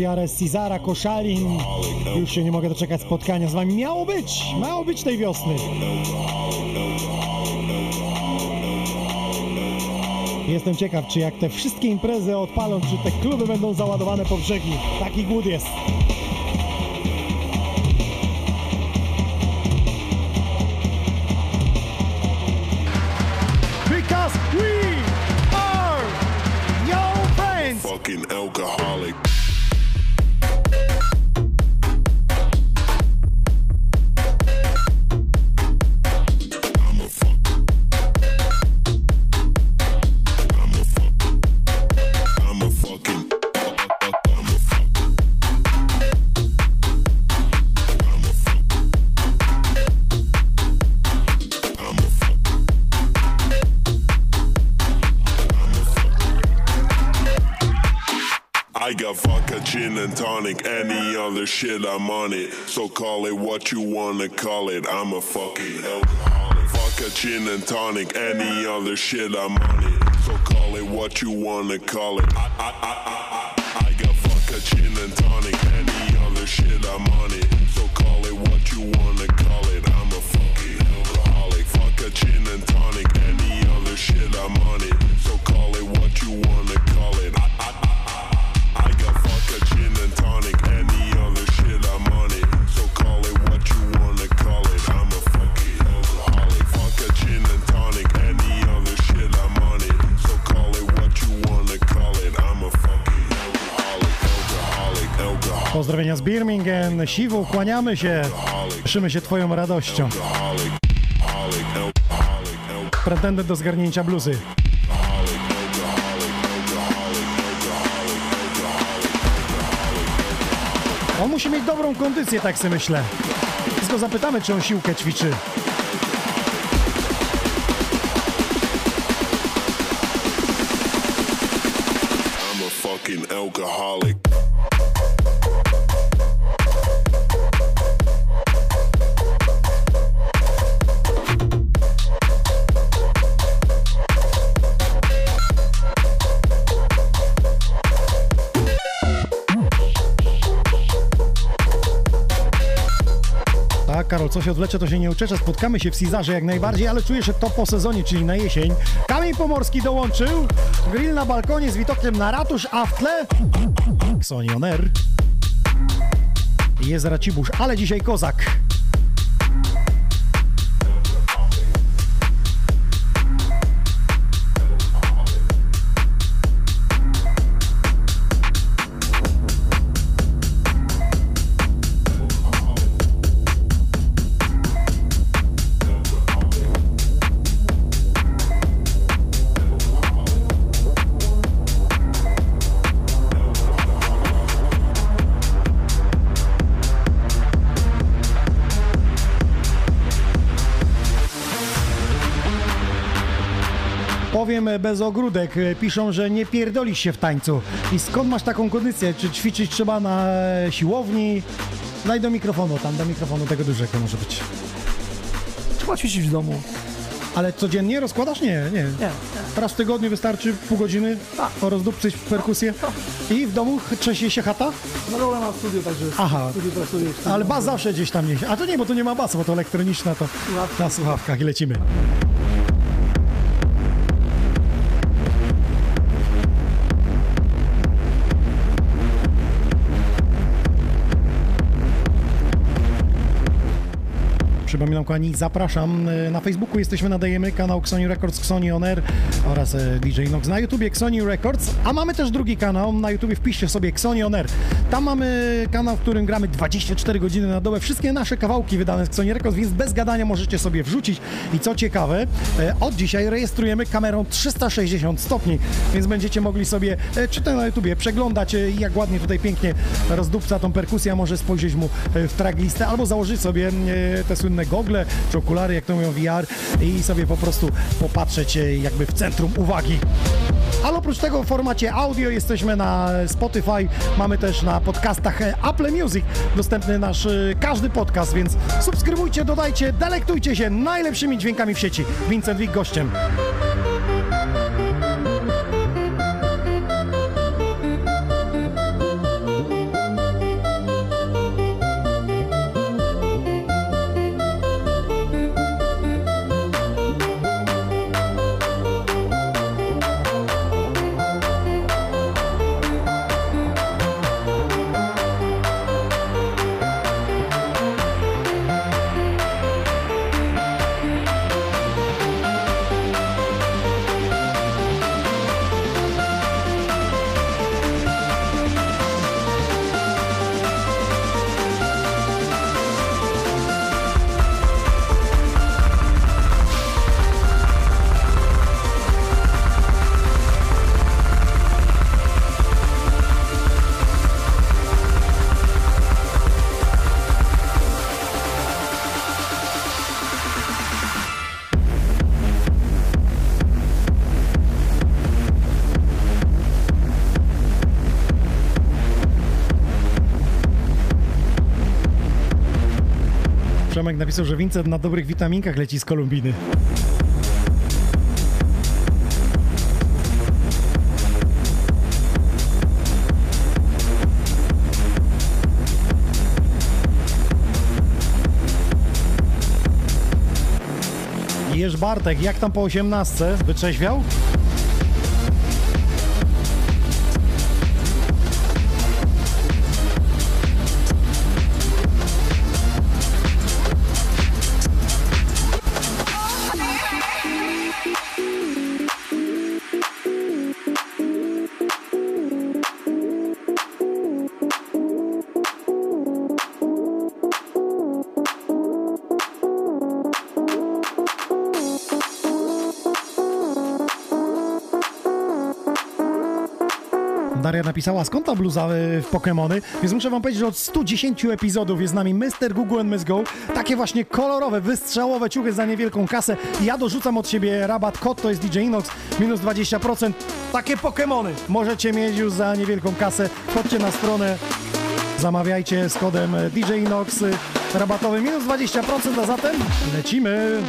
Wiarę z Cizara, Koszalin. Już się nie mogę doczekać spotkania z wami. Miało być, miało być tej wiosny. Jestem ciekaw, czy jak te wszystkie imprezy odpalą, czy te kluby będą załadowane po brzegi. Taki głód jest. Shit I'm on it. So call it what you wanna call it. I'm a fucking alcoholic. a gin and tonic, any other shit I'm on it. So call it what you wanna call it. I, I, I, Birmingham, Siwu, kłaniamy się. Cieszymy się Twoją radością. Pretendent do zgarnięcia bluzy. On musi mieć dobrą kondycję, tak sobie myślę. Więc zapytamy, czy on siłkę ćwiczy. Karol, coś odwlecze, to się nie uczesze. Spotkamy się w Cizarze jak najbardziej, ale czuję, że to po sezonie, czyli na jesień. Kamień Pomorski dołączył. Grill na balkonie z widokiem na ratusz, a w tle Xonion Air. Jest Racibusz, ale dzisiaj kozak. Bez ogródek, piszą, że nie pierdolisz się w tańcu. I skąd masz taką kondycję? Czy ćwiczyć trzeba na siłowni? Daj do mikrofonu, tam do mikrofonu tego dużego może być. Trzeba ćwiczyć w domu. Ale codziennie rozkładasz? Nie, nie. Nie, Raz w tygodniu wystarczy pół godziny Tak. rozdupcyć perkusję i w domu trzęsie się chata? Na dole mam studio, także Aha. w studiu pracuję. Ale bas zawsze gdzieś tam niesie. A to nie, bo to nie ma basu, bo to elektroniczna, to na słuchawkach i lecimy. Przypominam kochani, zapraszam e, na Facebooku, jesteśmy, nadajemy kanał Xoni Records, Xoni On Air oraz e, DJ Nox na YouTubie Xoni Records, a mamy też drugi kanał na YouTubie, wpiszcie sobie Xoni On Air. Tam mamy kanał, w którym gramy 24 godziny na dobę, wszystkie nasze kawałki wydane z Xoni Records, więc bez gadania możecie sobie wrzucić. I co ciekawe, e, od dzisiaj rejestrujemy kamerą 360 stopni, więc będziecie mogli sobie, czy to na YouTubie, przeglądać jak ładnie tutaj pięknie rozdupca tą perkusję, a może spojrzeć mu w tracklistę, albo założyć sobie te słynne gogle, czy okulary, jak to mówią VR i sobie po prostu popatrzeć e, jakby w centrum uwagi. Ale oprócz tego w formacie audio jesteśmy na Spotify, mamy też na podcastach e, Apple Music dostępny nasz e, każdy podcast, więc subskrybujcie, dodajcie, delektujcie się najlepszymi dźwiękami w sieci. Vincent Wik gościem. Napisał, że Vincent na dobrych witaminkach leci z Kolumbiny. Jeż Bartek, jak tam po 18? Wytrzeźwiał? Daria napisała, skąd ta bluza y, w Pokémony? Więc muszę wam powiedzieć, że od 110 epizodów jest z nami Mr. Google and Miss Go. Takie właśnie kolorowe, wystrzałowe ciuchy za niewielką kasę. Ja dorzucam od siebie rabat, kod to jest DJ Inox, minus 20%. Takie Pokémony możecie mieć już za niewielką kasę. Chodźcie na stronę, zamawiajcie z kodem e, DJ Inox y, rabatowy minus 20%, a zatem lecimy.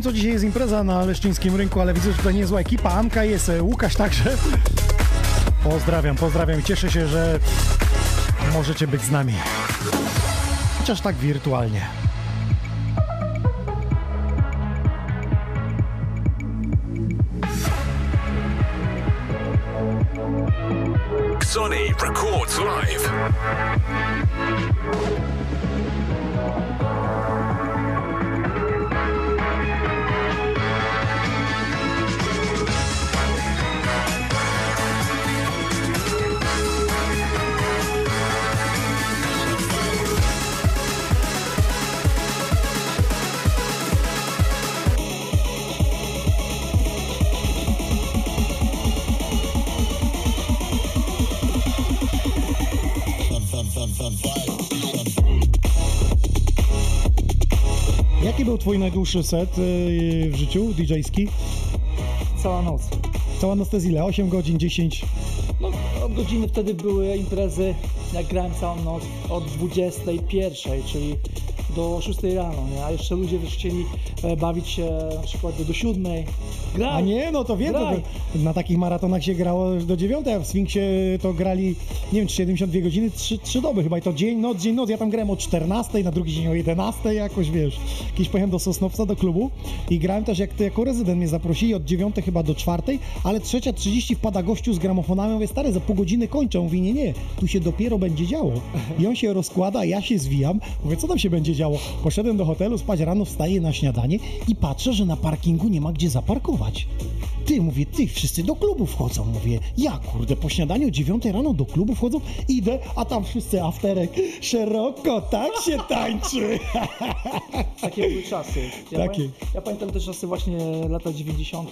Wiem, co dzisiaj jest impreza na leszczyńskim rynku, ale widzę, że tutaj niezła ekipa. Amka jest, e, Łukasz także. Pozdrawiam, pozdrawiam i cieszę się, że możecie być z nami. Chociaż tak wirtualnie. Sonny records live. Twój najdłuższy set e, w życiu DJ-ski? Cała noc. Cała noc to jest ile? 8 godzin, 10? No, od godziny wtedy były imprezy, jak grałem całą noc, od 21, czyli do 6 rano, nie? A jeszcze ludzie e, bawić się na przykład do, 7. Graj! A nie, no to wiem, to, Graj. na takich maratonach się grało do 9, a w Sfinksie to grali, nie wiem, czy 72 godziny, 3, 3 doby chyba i to dzień, noc, dzień, noc. Ja tam grałem o 14, na drugi dzień o 11 jakoś, wiesz. Kiedyś pojechałem do Sosnowca, do klubu i grałem też, jak ty jako rezydent mnie zaprosili, od 9 chyba do 4, ale 3.30 wpada gościu z gramofonami, mówię, stary, za pół godziny kończę. Mówi, nie, nie, tu się dopiero będzie działo. I on się rozkłada, ja się zwijam, mówię, co tam się będzie działo? Poszedłem do hotelu, spać rano, wstaję na śniadanie i patrzę, że na parkingu nie ma gdzie zaparkować. Ty, mówię, ty, wszyscy do klubu wchodzą. Mówię, ja kurde, po śniadaniu o 9 rano do klubu wchodzą, idę, a tam wszyscy afterek. Szeroko, tak się [laughs] tańczy. Takie były czasy. Ja, Takie. Pamię, ja pamiętam te czasy właśnie lata 90.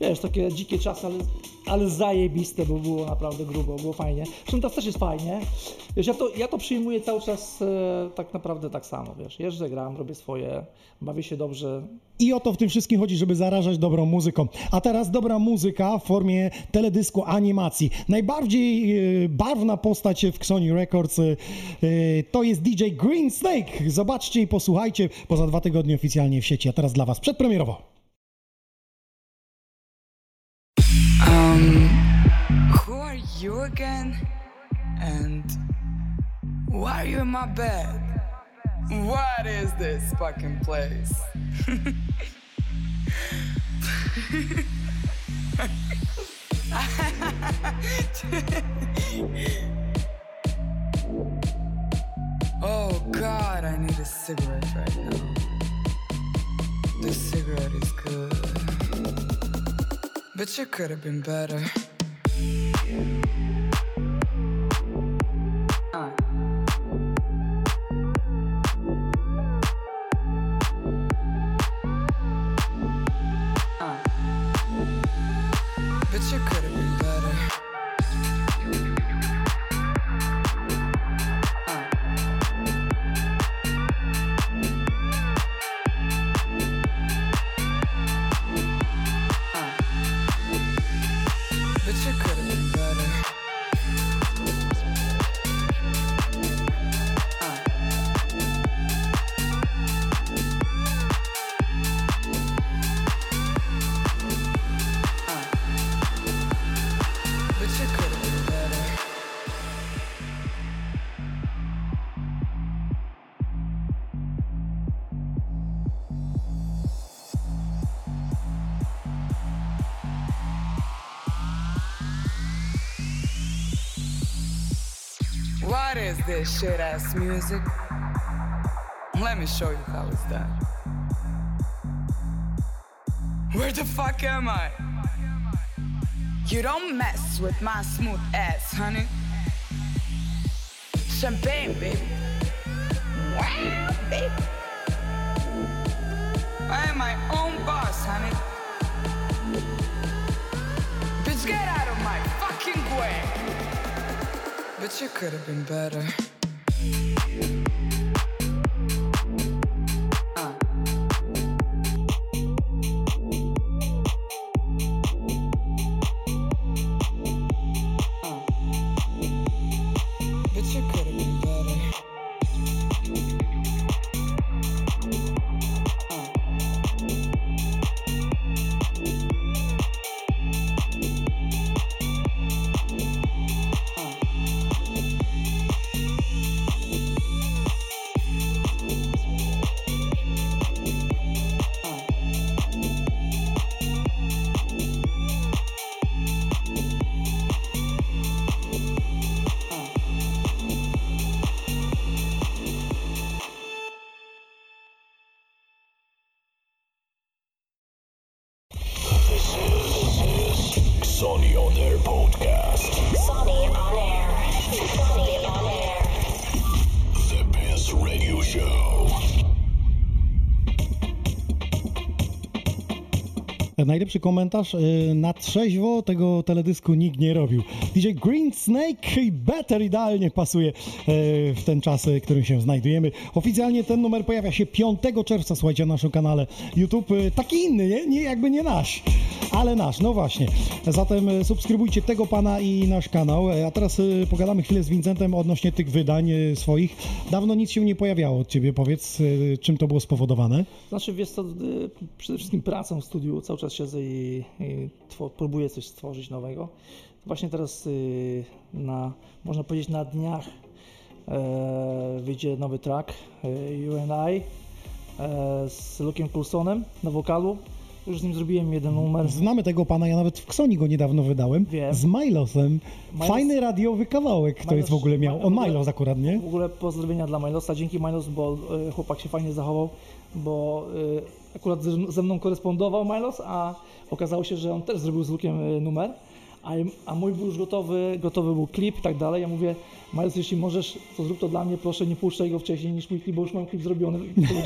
Wiesz, takie dzikie czasy, ale, ale zajebiste, bo było naprawdę grubo, było fajnie. Zresztą teraz też jest fajnie. Wiesz, ja to, ja to przyjmuję cały czas e, tak naprawdę tak samo, wiesz. Jeżdżę, gram, robię swoje, bawię się dobrze. I o to w tym wszystkim chodzi, żeby zarażać dobrą muzyką. A teraz dobra muzyka w formie teledysku animacji. Najbardziej e, barwna postać w Sony Records e, to jest DJ Green Snake. Zobaczcie i posłuchajcie, bo za dwa tygodnie oficjalnie w sieci. A teraz dla Was przedpremierowo. Um, who are you again? And why are you in my bed? What is this fucking place? oh god, I need a cigarette right now. This cigarette is good. But you could have been better. This shit ass music? Let me show you how it's done. Where the fuck am I? You don't mess with my smooth ass, honey. Champagne, baby. Wow, baby. I am my own boss, honey. Bitch, get out of my fucking way. But you could have been better. Najlepszy komentarz y, na trzeźwo tego teledysku nikt nie robił. DJ Green Snake i Better idealnie pasuje y, w ten czas, y, w którym się znajdujemy. Oficjalnie ten numer pojawia się 5 czerwca, słuchajcie, na naszym kanale YouTube. Taki inny, nie? nie? Jakby nie nasz, ale nasz, no właśnie. Zatem subskrybujcie tego pana i nasz kanał. A teraz pogadamy chwilę z Vincentem odnośnie tych wydań swoich. Dawno nic się nie pojawiało od ciebie, powiedz, czym to było spowodowane? Znaczy, wiesz co, przede wszystkim pracą w studiu cały czas i, i próbuję coś stworzyć nowego. Właśnie teraz y, na, można powiedzieć, na dniach e, wyjdzie nowy track e, You and I e, z Luke'em Coulsonem na wokalu. Już z nim zrobiłem jeden numer. Znamy tego pana, ja nawet w Ksoni go niedawno wydałem. Wiem. Z Milosem. Milos- Fajny radiowy kawałek to Milos- jest w ogóle miał. On ogóle- Milos akurat, nie? W ogóle pozdrowienia dla Milosa. Dzięki Milos, bo y, chłopak się fajnie zachował, bo akurat ze, mną korespondował Milos, a okazało się, że on też zrobił z Lukiem y, numer, a, a mój był już gotowy, gotowy był klip i tak dalej. Ja mówię, Milos, jeśli możesz, to zrób to dla mnie, proszę nie puszczaj go wcześniej niż mój klip, bo już mam klip zrobiony.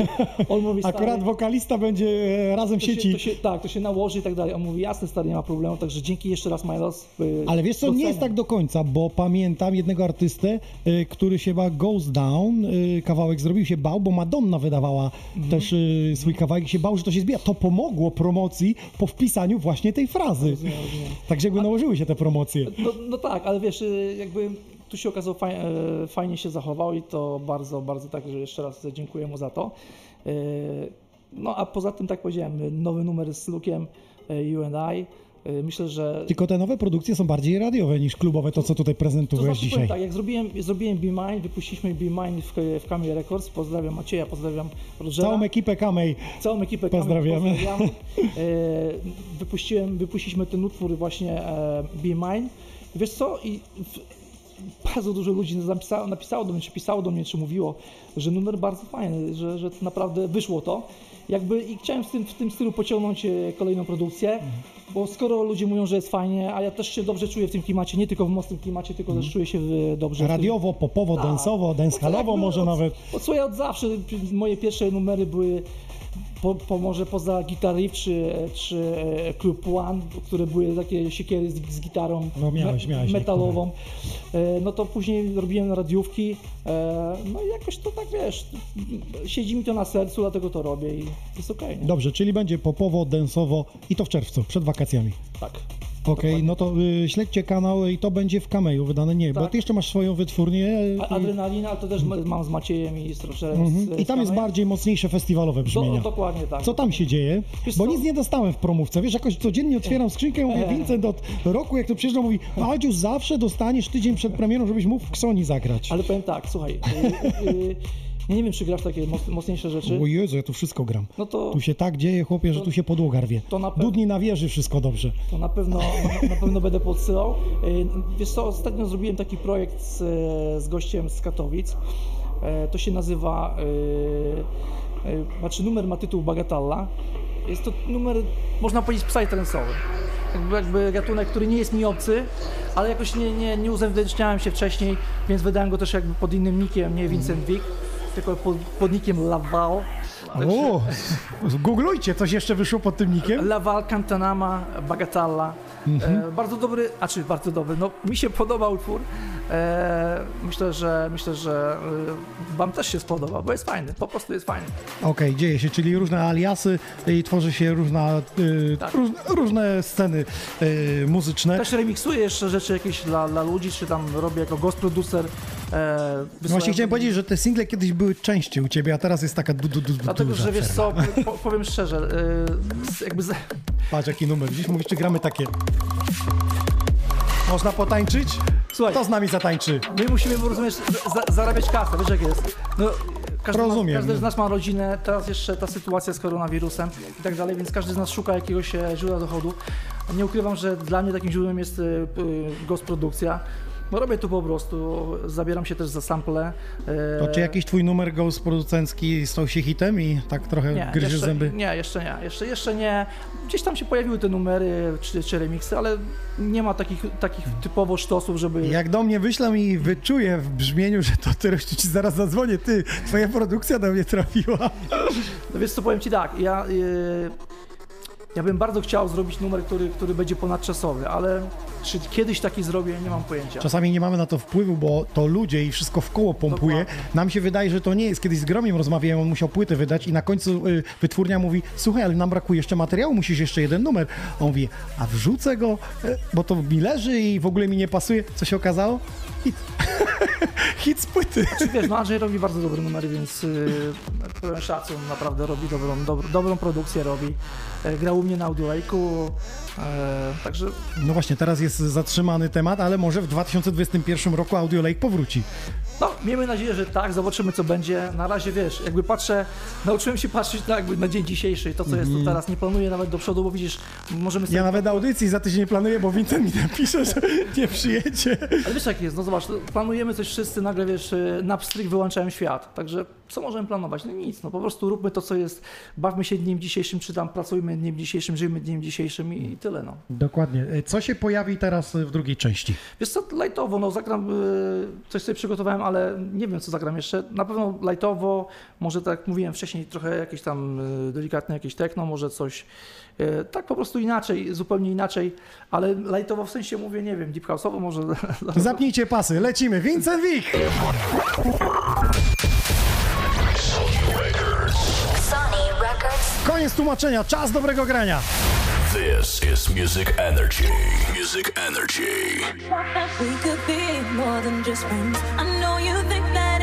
[laughs] On mówi, stary, Akurat wokalista będzie e, razem w to się, sieci. to się, tak, to się nałoży i tak dalej. On mówi, jasne stary, nie ma problemu, także dzięki jeszcze raz Milos. y, Ale wiesz co, nie doceniam. jest tak do końca, bo pamiętam jednego artystę, y, który się chyba Goes Down, kawałek zrobił się bał, bo Madonna wydawała Mhm. też swój kawałek i się bał, że to się zbija. To pomogło promocji po wpisaniu właśnie tej frazy. Rozumiem, rozumiem. Tak jakby nałożyły się te promocje. No, no tak, ale wiesz, jakby tu się okazało faj, e, fajnie się zachował i to bardzo, bardzo tak, że jeszcze raz dziękuję mu za to. E, No a poza tym, tak powiedziałem, nowy numer z Lukiem, e, You and I. E, Myślę, że Tylko te nowe produkcje są bardziej radiowe niż klubowe, to co tutaj to prezentujesz znaczy, dzisiaj. tak, jak zrobiłem, zrobiłem Be Mine, wypuściliśmy Be Mine w, w Kamie Records, pozdrawiam Macieja, pozdrawiam Rogera. Całą ekipę Kamej. Całą ekipę Kamil Pozdrawiamy. pozdrawiam. [laughs] Wypuściłem, wypuściliśmy ten utwór właśnie Be Mine. Wiesz co? I w, bardzo dużo ludzi napisało, napisało do mnie, czy pisało do mnie, czy mówiło, że numer bardzo fajny, że, że to naprawdę wyszło to. Jakby i chciałem w tym, w tym stylu pociągnąć e, kolejną produkcję, bo skoro ludzie mówią, że jest fajnie, a ja też się dobrze czuję w tym klimacie, nie tylko w mocnym klimacie, tylko też czuję się e, dobrze. Radiowo, popowo, tak. densowo, dancehallowo Jakby może od- nawet. Od słuchaj, od zawsze moje pierwsze numery były po, poza Guitar Riff czy, czy e, Club One, które były takie siekiery z, z gitarą No miałeś, miałeś metalową, e, no to później robiłem radiówki, e, no i jakoś to tak wiesz, siedzi mi to na sercu, dlatego to robię i jest okej. nie? Dobrze, czyli będzie popowo, densowo i to w czerwcu, przed wakacjami. Tak. Okej, no to y, śledźcie kanał i to będzie w Kameju wydane. Nie, bo Tak. ty jeszcze masz swoją wytwórnię. y, A, adrenalina, to też mam z Maciejem i z Rogerem. mhm. I tam jest bardziej mocniejsze festiwalowe brzmienia. Do, dokładnie tak. Co tam się dzieje? Wiesz Bo co? nic nie dostałem w promówce. Wiesz, jakoś codziennie otwieram skrzynkę i mówię. [laughs] Vincent od roku, jak to przyjeżdża, mówi, Adziu, zawsze dostaniesz tydzień przed premierą, żebyś mógł w Ksoni zagrać. Ale powiem tak, słuchaj, y, y, ja nie wiem, czy grasz takie moc, mocniejsze rzeczy. O Jezu, ja tu wszystko gram. No to, Tu się tak dzieje, chłopie, że tu się podłoga rwie. to na pewno- Dudni na wieży, wszystko dobrze. to na pewno, na, na pewno będę podsyłał. Y, Wiesz co, ostatnio zrobiłem taki projekt z, z gościem z Katowic. E, To się nazywa, y, znaczy numer ma tytuł Bagatella. Jest to numer, można powiedzieć, psytrance'owy. jakby, jakby gatunek, który nie jest mi obcy, ale jakoś nie, nie, nie uzewnętrzniałem się wcześniej, więc wydałem go też jakby pod innym nickiem, nie Vincent Vic, tylko pod, pod nickiem Laval. O, googlujcie, coś jeszcze wyszło pod tym nikiem? Laval, Cantanama, Bagatalla. Mhm. E, bardzo dobry, a czy bardzo dobry, no mi się podoba utwór. E, myślę, że myślę, że e, wam też się spodoba, bo jest fajny, po prostu jest fajny. Okej, dzieje się, czyli różne aliasy i tworzy się różna, Tak. róż, różne sceny muzyczne. Też remiksuję jeszcze rzeczy jakieś dla, dla ludzi, czy tam robię jako ghost producer. E, No Właśnie chciałem powiedzieć, że te single kiedyś były częściej u ciebie, a teraz jest taka du, du, du, du, Dlatego, że wiesz co, po, powiem szczerze, jakby Patrz jaki numer, dziś mówisz, czy gramy takie. Można potańczyć? Słuchaj. Kto z nami zatańczy? my musimy, rozumiesz, za, zarabiać kasę, wiesz jak jest. No, każdy, Rozumiem. Ma, każdy z nas ma rodzinę, teraz jeszcze ta sytuacja z koronawirusem i tak dalej, więc każdy z nas szuka jakiegoś e, źródła dochodu. Nie ukrywam, że dla mnie takim źródłem jest e, p- gospodprodukcja. No robię tu po prostu, zabieram się też za sample. e, To czy jakiś twój numer ghost producencki stał się hitem i tak trochę nie, gryziesz jeszcze, zęby? Nie, jeszcze nie, jeszcze, jeszcze nie. Gdzieś tam się pojawiły te numery czy, czy remiksy, ale nie ma takich, takich typowo sztosów, żeby... Jak do mnie wyślą i wyczuję w brzmieniu, że to ty, ci zaraz zadzwonię, ty, twoja produkcja do mnie trafiła. No wiesz co, powiem Ci tak, ja, yy, ja bym bardzo chciał zrobić numer, który, który będzie ponadczasowy, ale czy kiedyś taki zrobię, nie mam pojęcia. Czasami nie mamy na to wpływu, bo to ludzie i wszystko w koło pompuje. Dokładnie. Nam się wydaje, że to nie jest. Kiedyś z Gromiem rozmawiałem, on musiał płytę wydać i na końcu y, wytwórnia mówi, słuchaj, ale nam brakuje jeszcze materiału, musisz jeszcze jeden numer. On mówi, a wrzucę go, y, bo to mi leży i w ogóle mi nie pasuje. Co się okazało? Hit. [laughs] Hit z płyty. Czy wiesz, no Andrzej robi bardzo dobre numery, więc yy, pełen szacun, naprawdę robi dobrą, dobrą, dobrą produkcję, robi. E, grał u mnie na Audiolejku, e, także No właśnie, teraz jest zatrzymany temat, ale może w 2021 roku Audio Lake powróci. no, miejmy nadzieję, że tak, zobaczymy co będzie. Na razie wiesz, jakby patrzę, nauczyłem się patrzeć na, jakby na dzień dzisiejszy, to co jest tu teraz, nie planuję nawet do przodu, bo widzisz, możemy sobie Ja nawet audycji za tydzień planuję, bo Vincent mi napisze, że [laughs] nie przyjedzie. Ale wiesz jak jest, no zobacz, planujemy coś wszyscy, nagle wiesz, na pstryk wyłączają świat. Także co możemy planować? No nic, no po prostu róbmy to, co jest, bawmy się dniem dzisiejszym, czy tam pracujmy dniem dzisiejszym, żyjmy dniem dzisiejszym i tyle, no. Dokładnie. Co się pojawi teraz w drugiej części? Wiesz co, lightowo, no zagram, y, coś sobie przygotowałem, ale nie wiem, co zagram jeszcze. Na pewno lightowo, może tak jak mówiłem wcześniej, trochę jakieś tam delikatne jakieś techno, może coś, tak po prostu inaczej, zupełnie inaczej, ale lightowo w sensie mówię, nie wiem, deep house'owo może... [laughs] Zapnijcie pasy, lecimy. Vincent Wick! Koniec tłumaczenia, czas dobrego grania. This is Music Energy. Music Energy. We could be more than just friends. I know you think that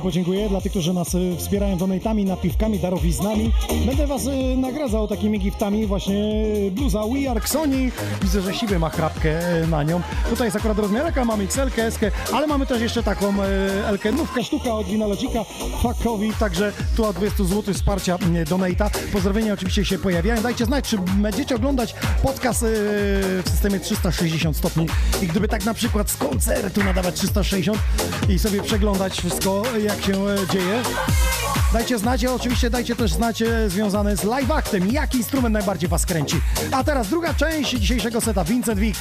podziękuję dla tych, którzy nas y, wspierają donatami, napiwkami, darowiznami. Będę was y, nagradzał takimi giftami właśnie y, bluza We Are Sony. Widzę, że siwy ma chrapkę na nią. Tutaj jest akurat rozmiarka, mamy XL, S, ale mamy też jeszcze taką Elkę. Nówka sztuka od Winalocika, Fakowi, także tu od 20 zł wsparcia donata. Pozdrowienia oczywiście się pojawiają. Dajcie znać, czy będziecie oglądać podcast w systemie 360 stopni i gdyby tak na przykład z koncertu nadawać 360 i sobie przeglądać wszystko, jak się e, dzieje. Dajcie znać, oczywiście dajcie też znać e, związane z live actem, jaki instrument najbardziej was kręci. A teraz druga część dzisiejszego seta, Vincent Wick.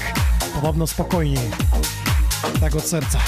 Podobno spokojniej. Tak od serca.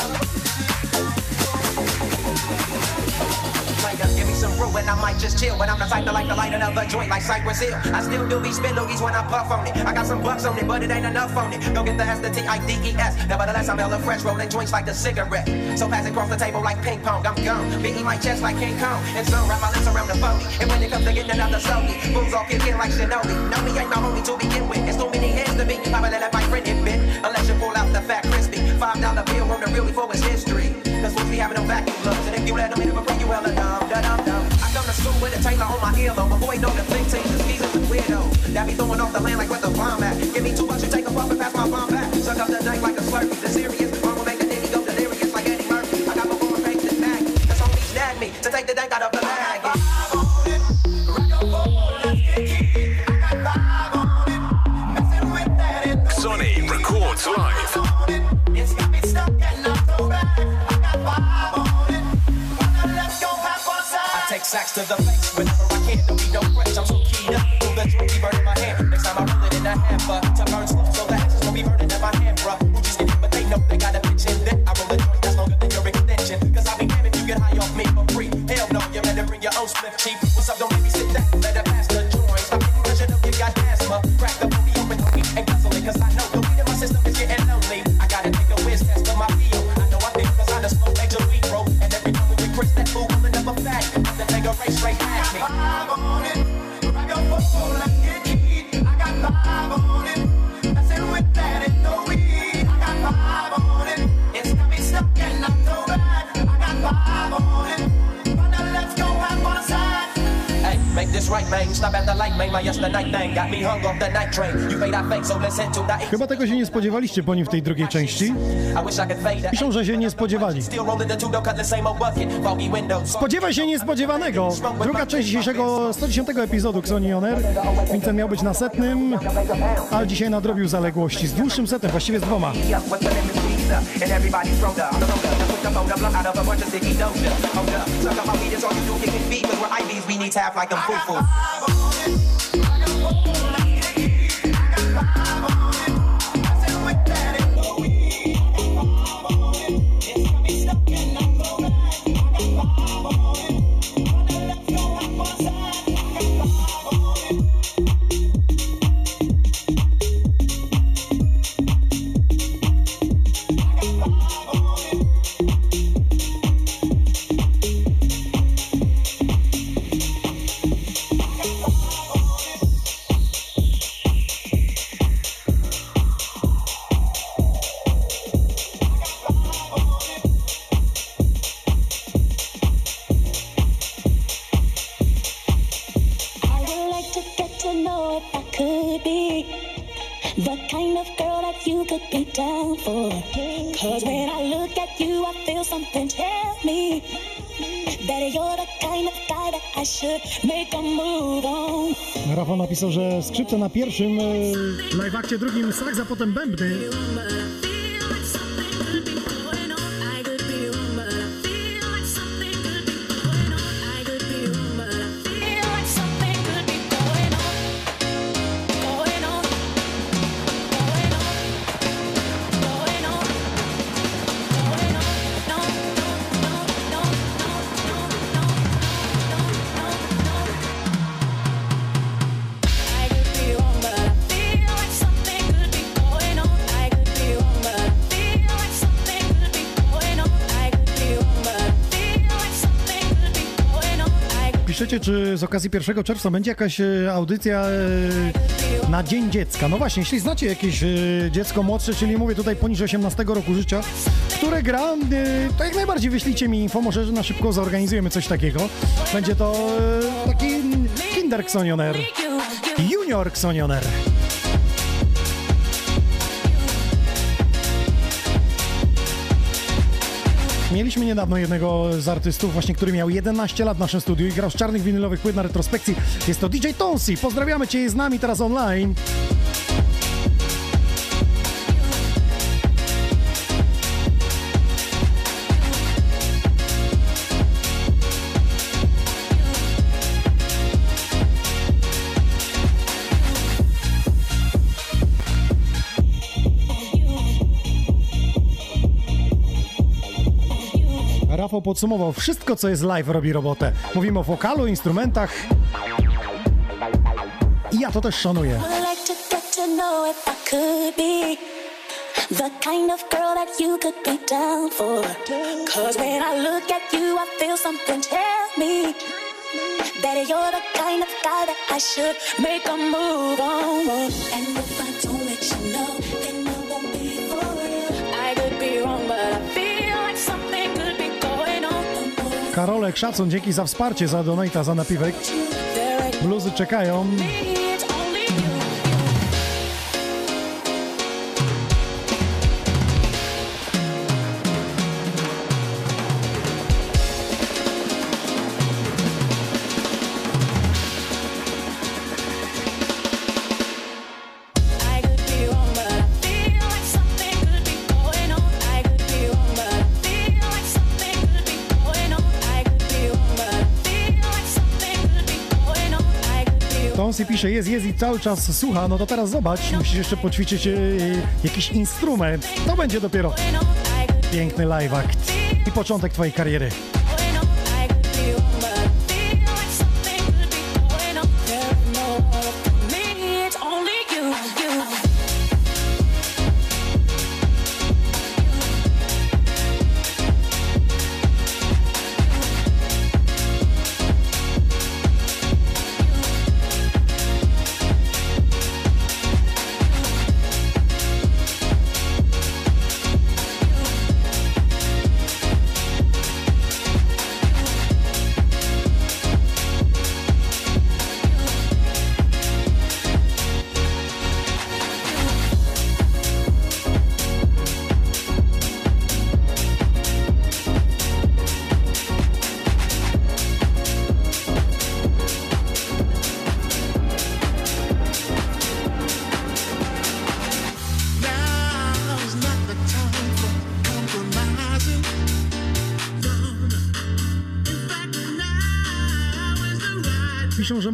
Chill. But I'm the type to like to light another joint like Cypress Hill. I still do these spin loogies when I puff on it. I got some bucks on it, but it ain't enough on it. Go get the S, the T, I, D, E, S. Nevertheless, I'm hella fresh, rolling joints like a cigarette. So pass across the table like ping pong. I'm gone, beating my chest like King Kong. And some wrap my lips around the phony. And when it comes to getting another slowly, fools all kick in like Shinobi. No, me ain't my homie to begin with. It's too many hands to be. I'm gonna let my friend admit. Unless you pull out the fat crispy. Five dollar bill on the real before it's history. Cause we be having them vacuum gloves. And if you let them in, bring you hella dumb, with Taylor on my earlobe. Avoid know the fake teams, the skeezers and. That be throwing off the land like where the bomb at. Give me two bucks, you take a puff and pass my bomb back. Suck up the dank like a slurpee. The serious, Chyba tego się nie spodziewaliście po nim w tej drugiej części. I I. Piszą, że się nie spodziewali. Spodziewaj się niespodziewanego. Druga część dzisiejszego 110 epizodu Xoni On Air. Vincent miał być na setnym, ale dzisiaj nadrobił zaległości z dłuższym setem, właściwie z dwoma. Everybody's rolled up. Rafał napisał, że skrzypce na pierwszym e, live drugim sax, a potem bębny. Z okazji 1 czerwca będzie jakaś e, audycja e, na Dzień Dziecka? No właśnie, jeśli znacie jakieś e, dziecko młodsze, czyli mówię tutaj poniżej 18 roku życia, które gra, to jak najbardziej wyślijcie mi info, może że na szybko zorganizujemy coś takiego. Będzie to taki Kinder Xonioner, Junior Xonioner. Mieliśmy niedawno jednego z artystów, właśnie, który miał 11 lat w naszym studiu i grał z czarnych winylowych płyt na retrospekcji. Jest to DJ Tonsi. Pozdrawiamy Cię, jest z nami teraz online. Rafał podsumował, wszystko co jest live robi robotę. Mówimy o wokalu, instrumentach. I ja to też szanuję. The kind of girl that you could be down for. Cause when I look at you, I feel something tell me that you're the kind of guy that I should make a move on. And if I don't Karolek, szacun, dzięki za wsparcie, za donata, za napiwek. Bluzy czekają. Tonsi pisze, jest, jest i cały czas słucha. No to teraz zobacz, musisz jeszcze poćwiczyć e, jakiś instrument. To będzie dopiero piękny live act i początek twojej kariery.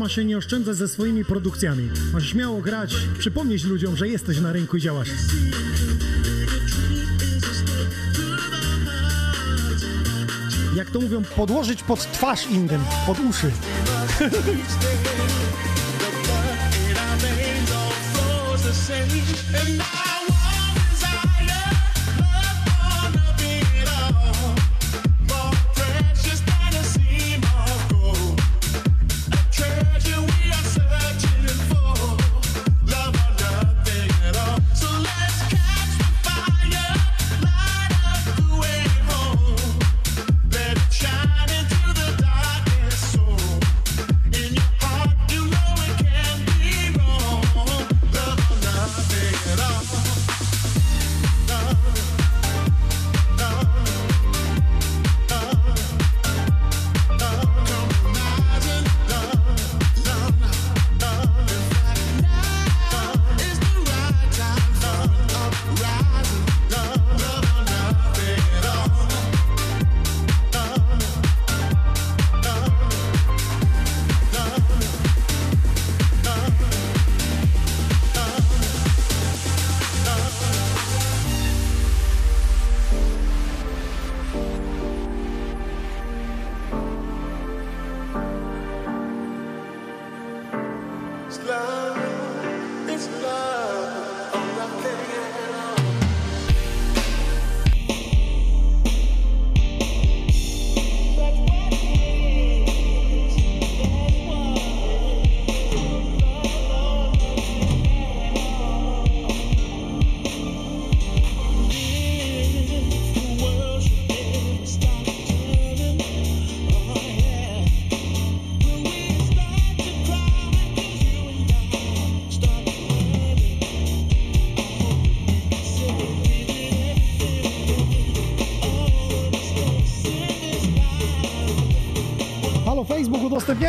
Się nie oszczędzać ze swoimi produkcjami. Ma śmiało grać, przypomnieć ludziom, że jesteś na rynku i działasz. Jak to mówią, podłożyć pod twarz innym, pod uszy. [laughs]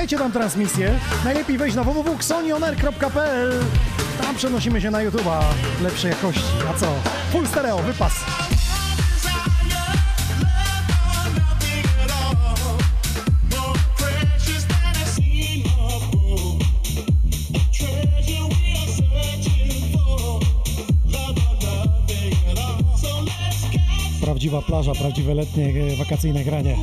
Uruchamiajcie tam transmisję. Najlepiej wejść na www.xonioner.pl Tam przenosimy się na YouTube'a lepszej jakości. A co? Full stereo, wypas. Prawdziwa plaża, prawdziwe letnie e, wakacyjne granie.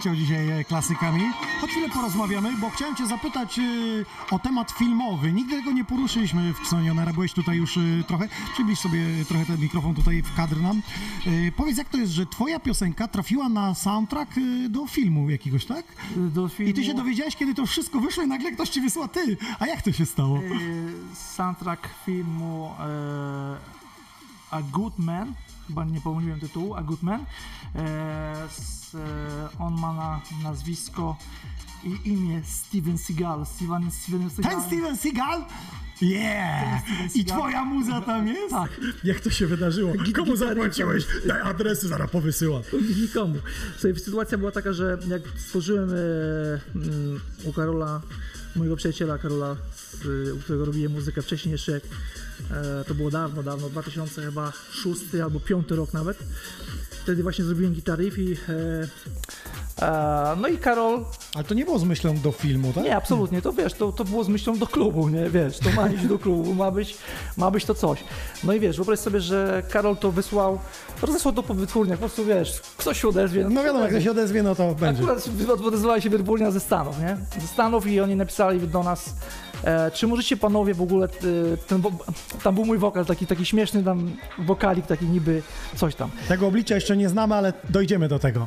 Poleciał dzisiaj e, klasykami. Chodź chwilę porozmawiamy, bo chciałem Cię zapytać e, o temat filmowy. Nigdy tego nie poruszyliśmy w Sonionera, byłeś tutaj już e, trochę. Przybliż sobie trochę ten mikrofon tutaj w kadr nam. Powiedz, jak to jest, że Twoja piosenka trafiła na soundtrack do filmu jakiegoś, tak? Do filmu... I Ty się dowiedziałeś, kiedy to wszystko wyszło i nagle ktoś Ci wysłał Ty. A jak to się stało? Soundtrack filmu A Good Man, chyba nie pomyliłem tytułu, A Good Man. E, e, on ma na nazwisko i imię Steven Seagal. Steven, Steven Seagal. Ten Steven Seagal? Yeah! Steven I. Twoja muza tam jest? Tak. Jak to się wydarzyło? Komu zapłaciłeś? Daj adresy, zaraz powysyłam. Nikomu. Słuchaj, sytuacja była taka, że jak stworzyłem e, mm, u Karola, mojego przyjaciela Karola, u którego robiłem muzykę wcześniej jeszcze, e, to było dawno, dawno, 2000 chyba 6 albo 5 rok nawet. Wtedy właśnie zrobiłem gitar riff i e, e, no i Karol Ale to nie było z myślą do filmu, tak? nie, absolutnie, to wiesz, to, to było z myślą do klubu, nie, wiesz, to ma iść do klubu, ma być, ma być to coś. No i wiesz, wyobraź sobie, że Karol to wysłał, rozesłał to po wytwórniach, po prostu wiesz, ktoś się odezwie. No wiadomo, jak to się odezwie, no to będzie. Akurat odezwała się wytwórnia ze Stanów, nie? Ze Stanów i oni napisali do nas, e, czy możecie panowie w ogóle, e, ten, wo- tam był mój wokal, taki, taki śmieszny tam wokalik, taki niby coś tam. Tego oblicza jeszcze nie znamy, ale dojdziemy do tego.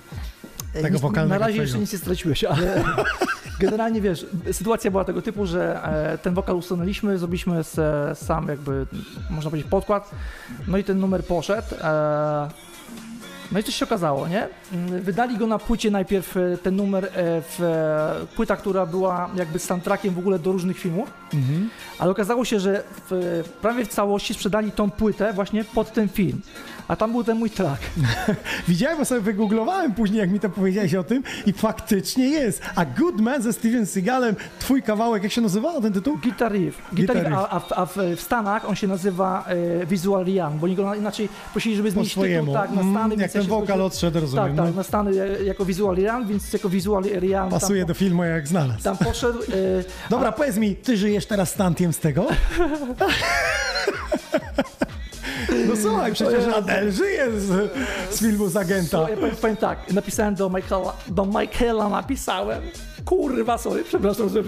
Tego Nic- wokalnego Na razie twojego. jeszcze nic nie straciłeś, ale [laughs] generalnie wiesz, sytuacja była tego typu, że e, ten wokal usunęliśmy, zrobiliśmy sam jakby, można powiedzieć, podkład, no i ten numer poszedł. E, no i coś się okazało, nie? Wydali go na płycie najpierw e, ten numer e, w e, płyta, która była jakby soundtrackiem w ogóle do różnych filmów, Mhm. ale okazało się, że w, prawie w całości sprzedali tą płytę właśnie pod ten film. A tam był ten mój track. [laughs] Widziałem, bo sobie wygooglowałem później, jak mi to powiedziałeś o tym i faktycznie jest. A Good Man ze Steven Seagalem, twój kawałek, jak się nazywał ten tytuł? Guitar Riff. Guitar Riff, a, a, w- a w, Stanach on się nazywa e, Visual Rian, bo oni go na- inaczej prosili, żeby zmienić tytuł, tak, na Mm, Stany. jak więc ja ten wokal odszedł, rozumiem, Tak, tak, no. na Stany e, jako Visual Rian, więc jako Visual Rian Pasuje tam, do filmu jak znalazł. tam poszedł. E, Dobra, powiedz mi, ty żyjesz teraz stantiem z tego? [laughs] No słuchaj, przecież Adele żyje z, z filmu z agenta. ja powiem, powiem tak, napisałem do Michaela, do Michaela napisałem, kurwa, sorry, przepraszam, że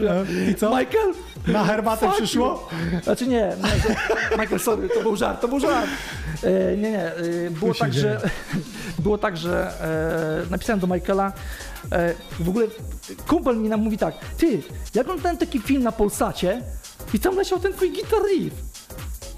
I co? Michael, Na herbatę fuck przyszło? you. Znaczy nie, Michael, sorry, to był żart, to był żart. E, nie, nie, e, było tak, dzieje. że [laughs] było tak, że e, napisałem do Michaela, e, w ogóle kumpel mi nam mówi tak, ty, ja oglądałem taki film na Polsacie i tam leciał ten twój guitar riff.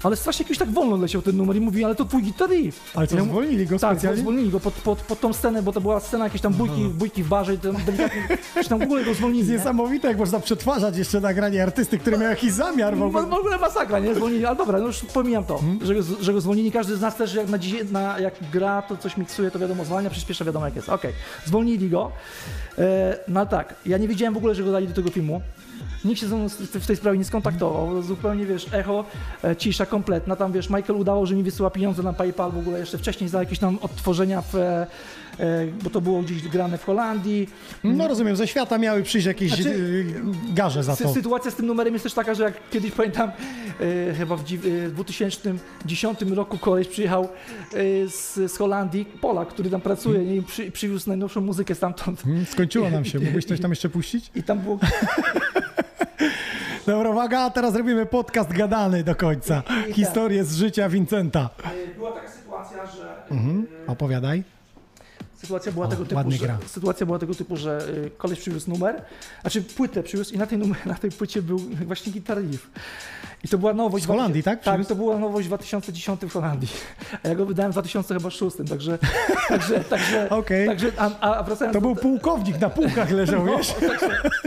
Ale strasznie jakoś tak wolno leciał ten numer i mówi, ale to twój guitar riff. Ale co, Ja zwolnili go tak, specjalnie? zwolnili go pod, pod, pod tą scenę, bo to była scena jakieś tam bójki, bójki w barze i tam delikatnie, czy tam w ogóle go zwolnili. nie? Niesamowite, jak można przetwarzać jeszcze nagranie artysty, który miał jakiś zamiar w W ogóle. w ogóle masakra, nie? Zwolnili, ale dobra, no już pomijam to, że, go, że go zwolnili. Każdy z nas też jak, na, dziś- na, jak gra, to coś miksuje, to wiadomo, zwalnia, przyspiesza, wiadomo jak jest. Okej, zwolnili go. E, no tak, ja nie wiedziałem w ogóle, że go dali do tego filmu. Nikt się ze mną w tej sprawie nie skontaktował, zupełnie wiesz, echo, e, cisza, kompletna. Tam wiesz, Michael udało, że mi wysyła pieniądze na PayPal w ogóle jeszcze wcześniej za jakieś tam odtworzenia, w, e, e, bo to było gdzieś grane w Holandii. No rozumiem, ze świata miały przyjść jakieś Znaczy, garze za to. Sytuacja z tym numerem jest też taka, że jak kiedyś pamiętam, e, chyba w dzi- e, 2010 roku koleś przyjechał e, z, z Holandii, Polak, który tam pracuje i przy, przywiózł najnowszą muzykę stamtąd. Hmm, Skończyło nam się, mógłbyś coś tam jeszcze puścić? I tam było... [laughs] Dobra, uwaga, a teraz robimy podcast gadany do końca. I- i Historię z życia Vincenta. e, Była taka sytuacja, że... Mhm. Opowiadaj. Sytuacja była O, tego typu, że, sytuacja była tego typu, że y, koleś przywiózł numer, znaczy płytę przywiózł i na tej, numer, [laughs] na tej płycie był właśnie Guitar Riff. I to była nowość. Z Holandii, tak? Tak, to była nowość w 2010 w Holandii. A ja go wydałem w 2006, [laughs] także... Także, także, [laughs] Okej. także a, a wracając To do- był pułkownik, na półkach leżał, No, wiesz?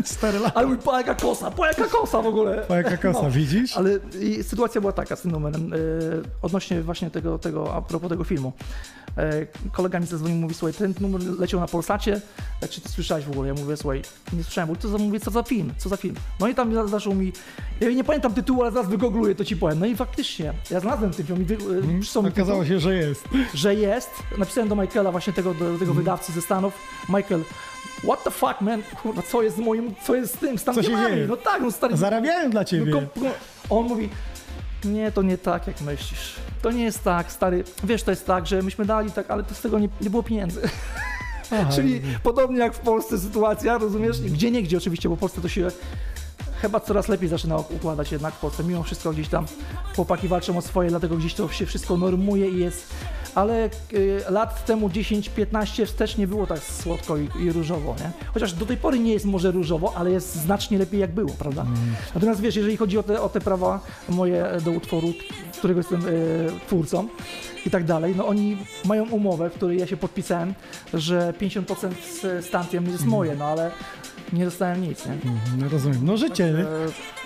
Cztery lata. Ale mój po jaka kosa, po jaka kosa w ogóle. Po jaka kosa, widzisz? Ale i sytuacja była taka z tym numerem, e, odnośnie właśnie tego, tego, a propos tego filmu. E, kolega mi zadzwonił, mówi, słuchaj, ten numer leciał na Polsacie, e, czy ty słyszałeś w ogóle? Ja mówię, słuchaj, nie słyszałem, bo co za, mówię, co za film, co za film? No i tam za- zaczął mi, ja nie pamiętam tytułu, ale zaraz wygoogluję, to ci powiem. No i faktycznie, ja znalazłem ten film i wy, Mhm. Okazało się, że jest. że jest. Napisałem do Michaela, właśnie tego, do, tego wydawcy ze Stanów, Michael, what the fuck, man, kurwa, co jest z moim, co jest z tym, z Co się tamtymami? dzieje? No tak, no stary, Zarabiają dla ciebie. no, ko- ko- on mówi, nie, to nie tak, jak myślisz. To nie jest tak, stary. Wiesz, to jest tak, że myśmy dali tak, ale to z tego nie, nie było pieniędzy. Aha. [laughs] Czyli podobnie jak w Polsce sytuacja, rozumiesz? Gdzie nie gdzie oczywiście, bo w Polsce to się chyba coraz lepiej zaczyna układać jednak w Polsce. Mimo wszystko gdzieś tam chłopaki walczą o swoje, dlatego gdzieś to się wszystko normuje i jest. Ale y, lat temu 10-15 wstecz nie było tak słodko i, i różowo, nie? Chociaż do tej pory nie jest może różowo, ale jest znacznie lepiej jak było, prawda? Natomiast wiesz, jeżeli chodzi o te, o te prawa moje do utworu, którego jestem y, twórcą i tak dalej, no oni mają umowę, w której ja się podpisałem, że 50% z stantiem jest moje, no ale nie dostałem nic, nie? No rozumiem. No życie. nie?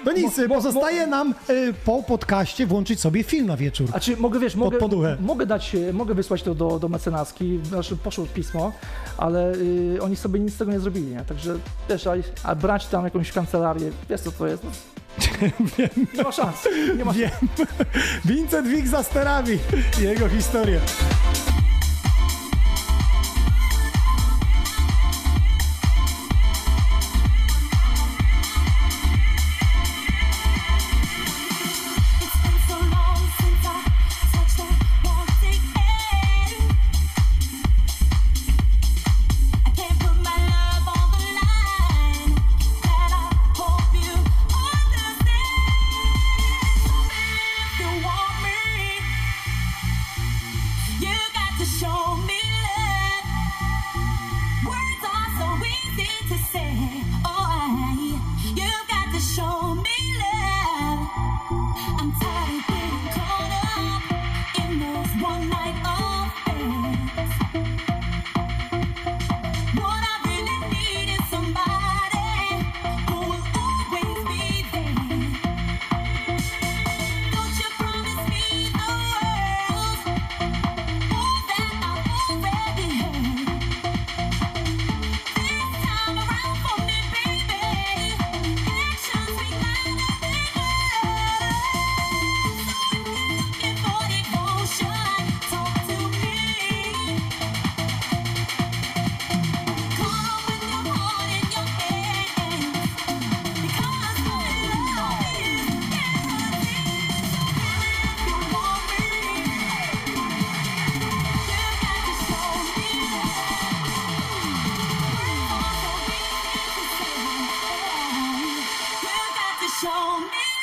No nic, mo- pozostaje nam y, po podcaście włączyć sobie film na wieczór. A czy mogę, wiesz, mogę, mogę dać, e, mogę wysłać to do, do mecenaski, znaczy poszło pismo, ale y, oni sobie nic z tego nie zrobili, nie? Także wiesz, a, a brać tam jakąś kancelarię, wiesz co to jest? No, [laughs] nie ma szans, nie ma Wiem. [laughs] Vincent Wik za sterami. Jego historia. show me.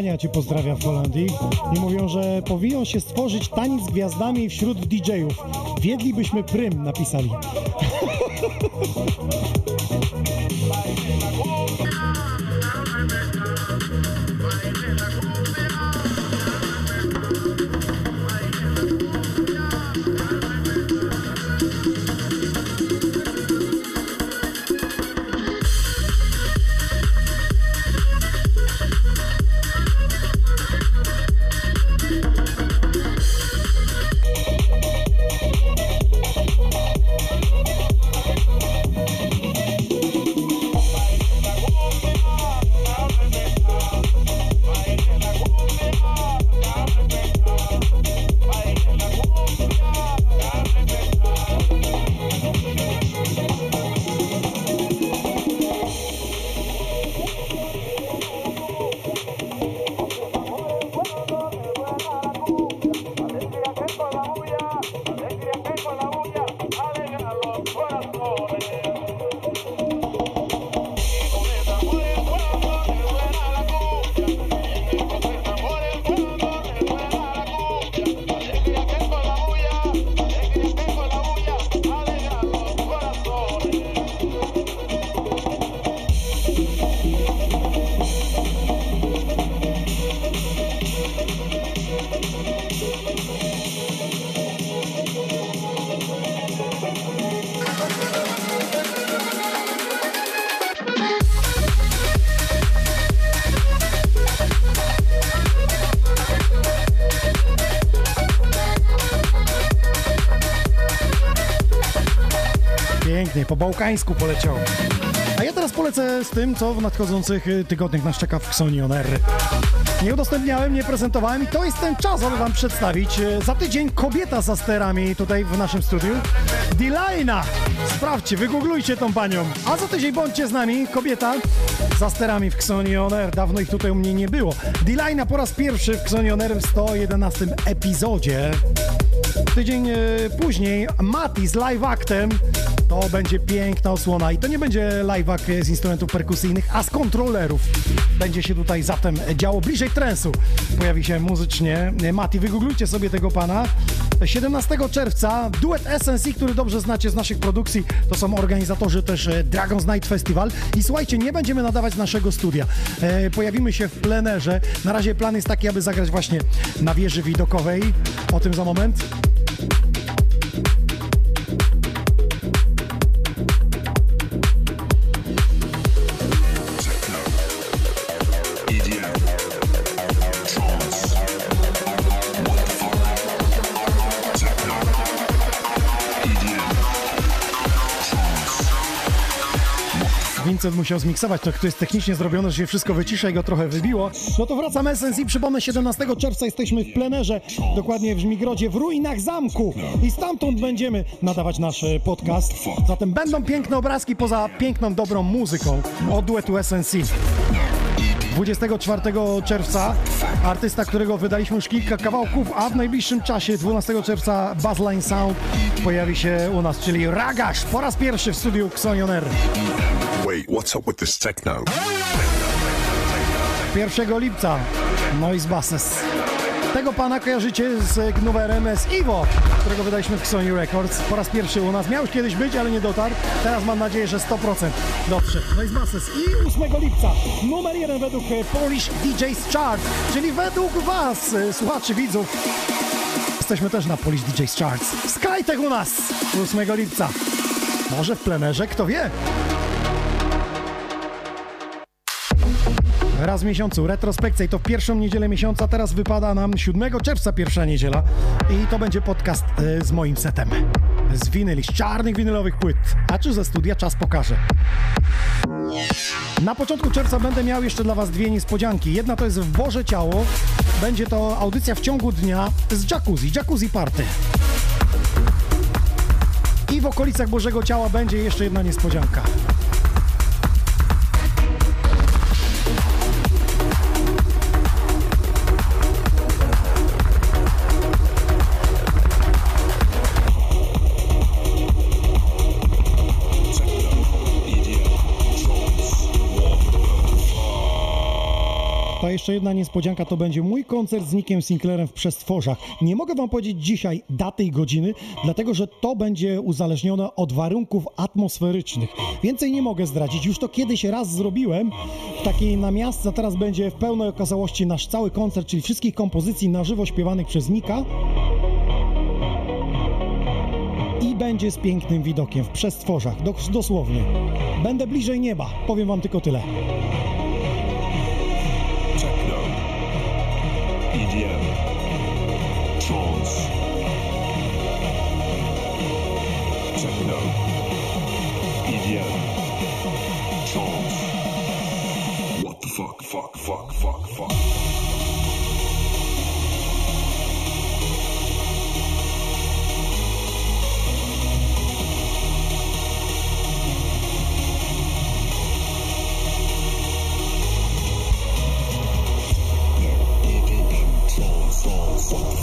Nightmania Cię pozdrawia w Holandii i mówią, że powinien się stworzyć taniec z gwiazdami wśród DJ-ów. Wiedlibyśmy prym, napisali. Bałkańsku poleciał. A ja teraz polecę z tym, co w nadchodzących y, tygodniach nas czeka w Xonion R. Nie udostępniałem, nie prezentowałem i to jest ten czas, aby wam przedstawić. y, Za tydzień kobieta za sterami tutaj w naszym studiu. Dilajna! Sprawdźcie, wygooglujcie tą panią. A za tydzień bądźcie z nami, kobieta za sterami w Xonion R. Dawno ich tutaj u mnie nie było. Dilajna po raz pierwszy w Xonion R w 111 epizodzie. Tydzień e, później Mati z live actem. To będzie piękna osłona i to nie będzie live act z instrumentów perkusyjnych, a z kontrolerów. Będzie się tutaj zatem działo bliżej trensu. Pojawi się muzycznie. E, Mati, wygooglujcie sobie tego pana. 17 czerwca duet SNC, który dobrze znacie z naszych produkcji, to są organizatorzy też e, Dragon's Night Festival. I słuchajcie, nie będziemy nadawać z naszego studia. E, pojawimy się w plenerze. Na razie plan jest taki, aby zagrać właśnie na wieży widokowej. O tym za moment. Musiał zmiksować, to, to jest technicznie zrobione, że się wszystko wycisza i go trochę wybiło. No to wracamy SNC, przypomnę, 17 czerwca jesteśmy w plenerze, dokładnie w Żmigrodzie, w ruinach zamku i stamtąd będziemy nadawać nasz e, podcast. Zatem będą piękne obrazki poza piękną, dobrą muzyką od duetu SNC. 24 czerwca artysta, którego wydaliśmy już kilka kawałków, a w najbliższym czasie 12 czerwca Buzzline Sound pojawi się u nas, czyli Ragasz po raz pierwszy w studiu Xonion R. Wait, what's up with this techno? 1 lipca Noise Basses. Tego pana kojarzycie z numerem z Iwo, którego wydaliśmy w Sony Records. Po raz pierwszy u nas. Miał już kiedyś być, ale nie dotarł. Teraz mam nadzieję, że 100% dotrze. Noise Basses. I 8 lipca numer jeden według e, Polish DJs Chart, czyli według was, e, słuchaczy, widzów. Jesteśmy też na Polish DJs Charts. Skytech u nas 8 lipca. Może w plenerze, kto wie? Raz w miesiącu retrospekcja i to w pierwszą niedzielę miesiąca. Teraz wypada nam 7 czerwca pierwsza niedziela i to będzie podcast e, z moim setem. Z winyli, z czarnych winylowych płyt. A czy ze studia czas pokaże. Na początku czerwca będę miał jeszcze dla Was dwie niespodzianki. Jedna to jest w Boże Ciało. Będzie to audycja w ciągu dnia z jacuzzi, jacuzzi party. I w okolicach Bożego Ciała będzie jeszcze jedna niespodzianka. Jeszcze jedna niespodzianka, to będzie mój koncert z Nickiem Sinclairem w Przestworzach. Nie mogę wam powiedzieć dzisiaj daty i godziny, dlatego że to będzie uzależnione od warunków atmosferycznych. Więcej nie mogę zdradzić, już to kiedyś raz zrobiłem w takiej namiastce, teraz będzie w pełnej okazałości nasz cały koncert, czyli wszystkich kompozycji na żywo śpiewanych przez Nika. I będzie z pięknym widokiem w Przestworzach, dos- dosłownie. Będę bliżej nieba, powiem wam tylko tyle. EDM, trance, techno, EDM, trance. What the fuck, fuck, fuck, fuck, fuck. It's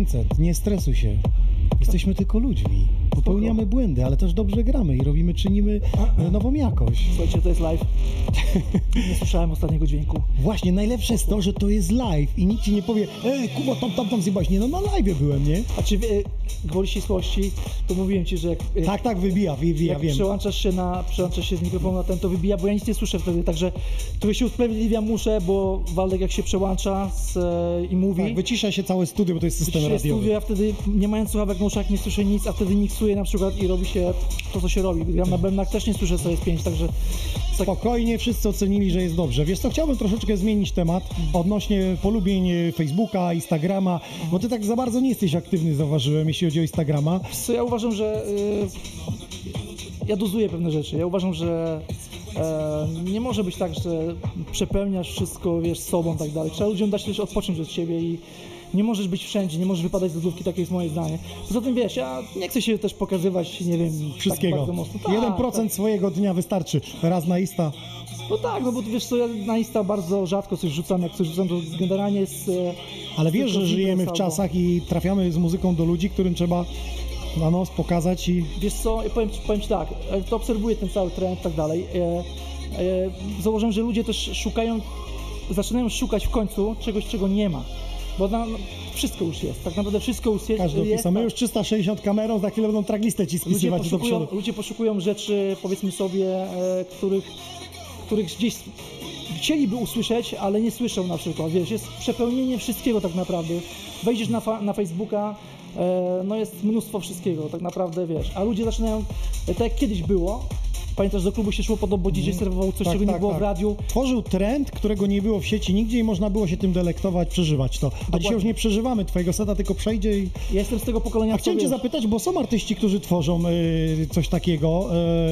Vincent, nie stresuj się. Jesteśmy tylko ludźmi. Popełniamy błędy, ale też dobrze gramy i robimy, czynimy e, nową jakość. Słuchajcie, to jest live. [laughs] Nie słyszałem ostatniego dźwięku. Właśnie, najlepsze jest to, że to jest live i nikt ci nie powie, ej, Kuba, tam, tam, tam zjebałeś. Nie, no na live byłem, nie? A czy wie, gwoli ścisłości, to mówiłem ci, że jak, Tak, tak, wybija, wybija, jak wiem. przełączasz się na, przełączasz się z mikrofonu na ten, to wybija, bo ja nic nie słyszę wtedy, także trochę się usprawiedliwiam muszę, bo Waldek jak się przełącza z, e, i mówi, Tak, wycisza się całe studio, bo to jest system wycisza radiowy. studio, ja wtedy nie mając słuchawek na uszach nie słyszę nic, a wtedy miksuję na przykład i robi się to, co się robi. Gram na bębnach, też nie słyszę, co jest pięć, także Spokojnie, wszyscy ocenili, że jest dobrze. Wiesz co, chciałbym troszeczkę zmienić temat odnośnie polubień e, Facebooka, Instagrama, bo ty tak za bardzo nie jesteś aktywny, zauważyłem, jeśli chodzi o Instagrama. Co ja uważam, że y, ja dozuję pewne rzeczy. Ja uważam, że e, nie może być tak, że przepełniasz wszystko, wiesz, sobą i tak dalej. Trzeba ludziom dać też odpocząć od siebie i nie możesz być wszędzie, nie możesz wypadać z lodówki, takie jest moje zdanie. Poza tym, wiesz, ja nie chcę się też pokazywać, nie wiem, Wszystkiego. tak mocno. Tak, 1% tak. swojego dnia wystarczy. Raz na Insta. No tak, no bo wiesz co, ja na Insta bardzo rzadko coś rzucam, jak coś rzucam, to generalnie jest... e, Ale wiesz, że żyjemy w czasach i trafiamy z muzyką do ludzi, którym trzeba na nos pokazać i Wiesz co, ja powiem, ci- powiem Ci tak, e, to obserwuję ten cały trend i tak dalej. E, założyłem, że ludzie też szukają, zaczynają szukać w końcu czegoś, czego nie ma. Bo na, no, wszystko już jest, tak naprawdę wszystko już jest. każdy jest. My tak. już 360 kamerą, za chwilę będą traglistę ci ludzie, spisywać do poszukują, przodu. ludzie poszukują rzeczy, powiedzmy sobie, e, których, których gdzieś chcieliby usłyszeć, ale nie słyszą na przykład. Wiesz, jest przepełnienie wszystkiego tak naprawdę. Wejdziesz na, na Facebooka, e, no jest mnóstwo wszystkiego tak naprawdę, wiesz. A ludzie zaczynają, tak jak kiedyś było, pamiętasz, do klubu się szło po to, bo DJ serwował coś, Tak, czego tak, nie było tak. w radiu. Tworzył trend, którego nie było w sieci nigdzie i można było się tym delektować, przeżywać to. A dzisiaj już nie przeżywamy twojego seta, tylko przejdzie i... Ja jestem z tego pokolenia, A chciałem co cię wiesz, zapytać, bo są artyści, którzy tworzą e, coś takiego,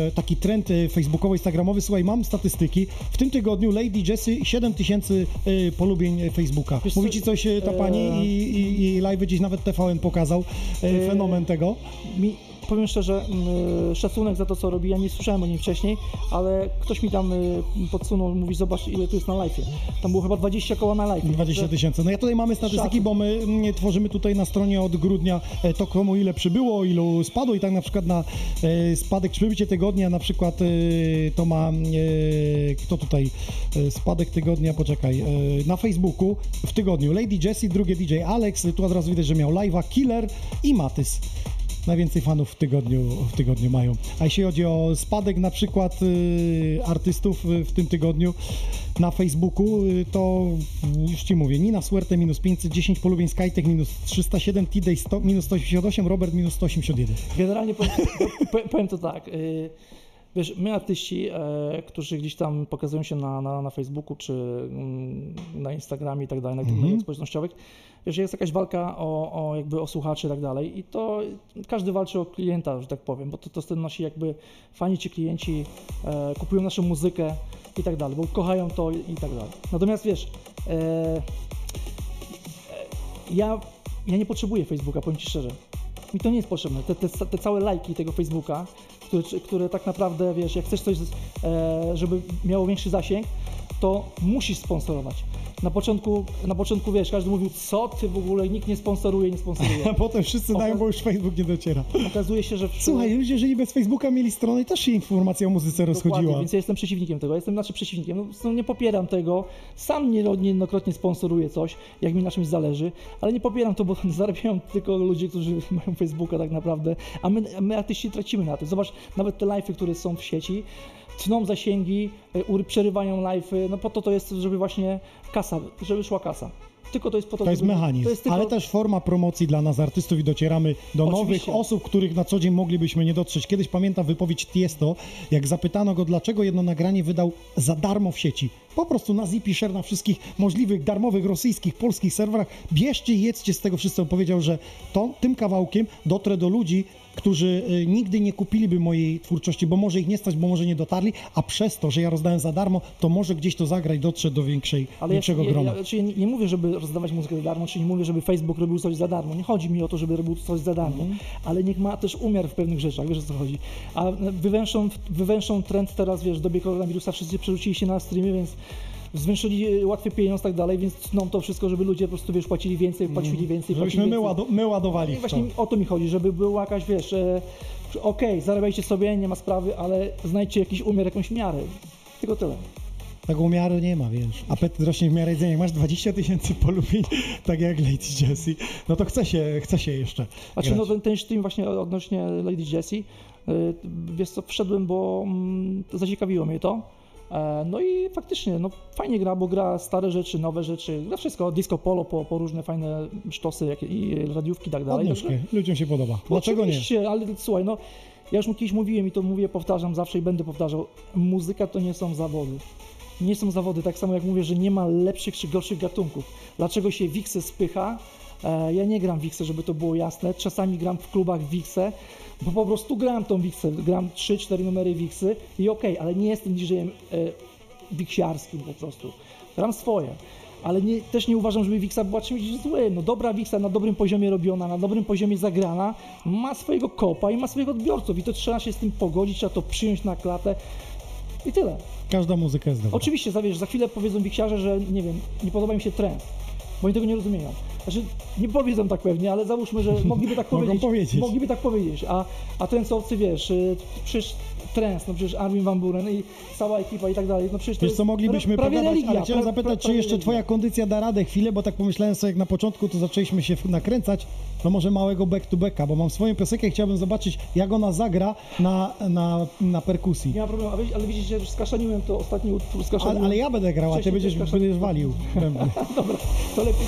e, taki trend e, facebookowy, instagramowy. Słuchaj, mam statystyki. W tym tygodniu Lady Jessie 7 tysięcy e, polubień Facebooka. Wiesz Mówi ci coś e, ta e, pani i, i, i live gdzieś nawet TVN pokazał fenomen tego. mi, powiem szczerze, mm, szacunek za to, co robi. Ja nie słyszałem o nim wcześniej, ale ktoś mi tam y, podsunął, mówi, zobacz, ile tu jest na live'ie. Tam było chyba 20 koła na live'ie. 20 Także- tysięcy. No ja tutaj mamy statystyki, bo my mm, tworzymy tutaj na stronie od grudnia e, to komu ile przybyło, ilu spadło i tak na przykład na e, spadek przybycie tygodnia na przykład e, to ma kto tutaj spadek tygodnia, poczekaj, na Facebooku w tygodniu Lady Jessie, drugie DJ Alex, tu od razu widać, że miał live'a Killer i Matys. Najwięcej fanów w tygodniu, w tygodniu mają. A jeśli chodzi o spadek na przykład y, artystów y, w tym tygodniu na Facebooku, y, to już Ci mówię, Nina Suerte minus 510, polubień Skytek minus 307, T-Day 100, minus 188, Robert minus 181. Generalnie powiem, [laughs] powiem to tak. y, Wiesz, my artyści, e, którzy gdzieś tam pokazują się na, na, na Facebooku czy mm, na Instagramie i tak dalej, na tych Mhm. mediach społecznościowych, wiesz, jest jakaś walka o, o jakby o słuchaczy i tak dalej i to każdy walczy o klienta, że tak powiem, bo to, to stanowi jakby fani ci klienci e, kupują naszą muzykę i tak dalej, bo kochają to i, i tak dalej. Natomiast wiesz, e, ja, ja nie potrzebuję Facebooka, powiem Ci szczerze. Mi to nie jest potrzebne. Te, te, te całe lajki tego Facebooka, które, które tak naprawdę, wiesz, jak chcesz coś, e, żeby miało większy zasięg, to musisz sponsorować. Na początku, na początku, wiesz, każdy mówił, co ty w ogóle, nikt nie sponsoruje, nie sponsoruje. A [laughs] potem wszyscy dają, bo już Facebook nie dociera. Okazuje się, że... w- Słuchaj, ludzie żyli bez Facebooka, mieli stronę i też się informacja o muzyce Dokładnie, rozchodziła. więc ja jestem przeciwnikiem tego. Ja jestem znaczy przeciwnikiem. No, no, nie popieram tego. Sam nie- niejednokrotnie sponsoruję coś, jak mi na czymś zależy, ale nie popieram to, bo [laughs] zarabiają tylko ludzie, którzy [laughs] mają Facebooka tak naprawdę, a my, my artyści tracimy na tym. Zobacz, nawet te live'y, które są w sieci, tną zasięgi, y, przerywają live'y, no po to to jest, żeby właśnie kasa, żeby szła kasa. Tylko to jest po to, To jest żeby- mechanizm, To jest tylko, ale też forma promocji dla nas artystów i docieramy do Oczywiście. nowych osób, których na co dzień moglibyśmy nie dotrzeć. Kiedyś pamiętam wypowiedź Tiesto, jak zapytano go, dlaczego jedno nagranie wydał za darmo w sieci. Po prostu na Zippy Share, na wszystkich możliwych, darmowych, rosyjskich, polskich serwerach. Bierzcie i jedzcie z tego wszystkiego. Powiedział, że to, tym kawałkiem dotrę do ludzi, którzy y, nigdy nie kupiliby mojej twórczości, bo może ich nie stać, bo może nie dotarli, a przez to, że ja rozdałem za darmo, to może gdzieś to zagra i dotrze do większej, Ale większego ja, grona. Ja, znaczy ja nie, nie mówię, żeby rozdawać muzykę za darmo, czy nie mówię, żeby Facebook robił coś za darmo. Nie chodzi mi o to, żeby robił coś za darmo, Mhm. ale niech ma też umiar w pewnych rzeczach, wiesz o co chodzi. A wywęszą, wywęszą trend teraz, wiesz, w dobie koronawirusa wszyscy przerzucili się na streamy, więc zwiększyli e, łatwy pieniądz i tak dalej, więc tną to wszystko, żeby ludzie po prostu, wiesz, płacili więcej, płacili więcej, Mhm. Żebyśmy płacili my, więcej. ładu, my ładowali I w właśnie o to mi chodzi, żeby była jakaś, wiesz, e, okej, zarabiajcie sobie, nie ma sprawy, ale znajdźcie jakiś umiar, jakąś miarę. Tylko tyle. Tego umiaru nie ma, wiesz. Apetyt rośnie w miarę jedzenia. Jak masz 20 tysięcy polubień, [laughs] tak jak Lady Jessie, no to chce się, chce się jeszcze Znaczy, grać. no ten, ten stream właśnie odnośnie Lady Jessie, y, wiesz co, wszedłem, bo mm, zaciekawiło mnie to. E, No i faktycznie, no fajnie gra, bo gra stare rzeczy, nowe rzeczy, gra wszystko, disco polo po, po różne fajne sztosy jak, i radiówki i tak dalej. Odnóżkę. Ludziom się podoba. Dlaczego nie? Oczywiście, ale słuchaj, no ja już mu kiedyś mówiłem i to mówię, powtarzam zawsze i będę powtarzał, muzyka to nie są zawody. Nie są zawody, tak samo jak mówię, że nie ma lepszych czy gorszych gatunków. Dlaczego się Wixę spycha? E, ja nie gram Wixę, żeby to było jasne. Czasami gram w klubach Wixę, bo po prostu gram tą Wixę. Gram 3-4 numery Wixy i okej, ale nie jestem DJ-em e, wiksiarskim po prostu. Gram swoje. Ale nie, też nie uważam, żeby Wixa była czymś złym. No dobra Wixa na dobrym poziomie robiona, na dobrym poziomie zagrana, ma swojego kopa i ma swoich odbiorców i to trzeba się z tym pogodzić, trzeba to przyjąć na klatę i tyle. Każda muzyka jest dobra. Oczywiście, za, wiesz, za chwilę powiedzą Wixiarze, że nie wiem, nie podoba im się trend, bo oni tego nie rozumieją. Znaczy, nie powiedzą tak pewnie, ale załóżmy, że mogliby tak [laughs] powiedzieć. powiedzieć. Mogliby tak powiedzieć, a, a wiesz, y, przecież trends, no przecież Armin Van Buren i cała ekipa i tak dalej, no przecież to Wiesz co, moglibyśmy prawie pogadać, religia, ale chciałem pra- zapytać, pra- czy jeszcze prawie twoja kondycja da radę chwilę, bo tak pomyślałem sobie, jak na początku to zaczęliśmy się nakręcać, to może małego back-to-backa, bo mam swoją piosenkę i chciałbym zobaczyć, jak ona zagra na, na, na perkusji. Nie ma problemu, ale, ale widzicie, że skaszaniłem to ostatni utwór, Ale, skaszaniłem. ale ja będę grał, a ty będziesz, będziesz walił. [laughs] Dobra, to lepiej.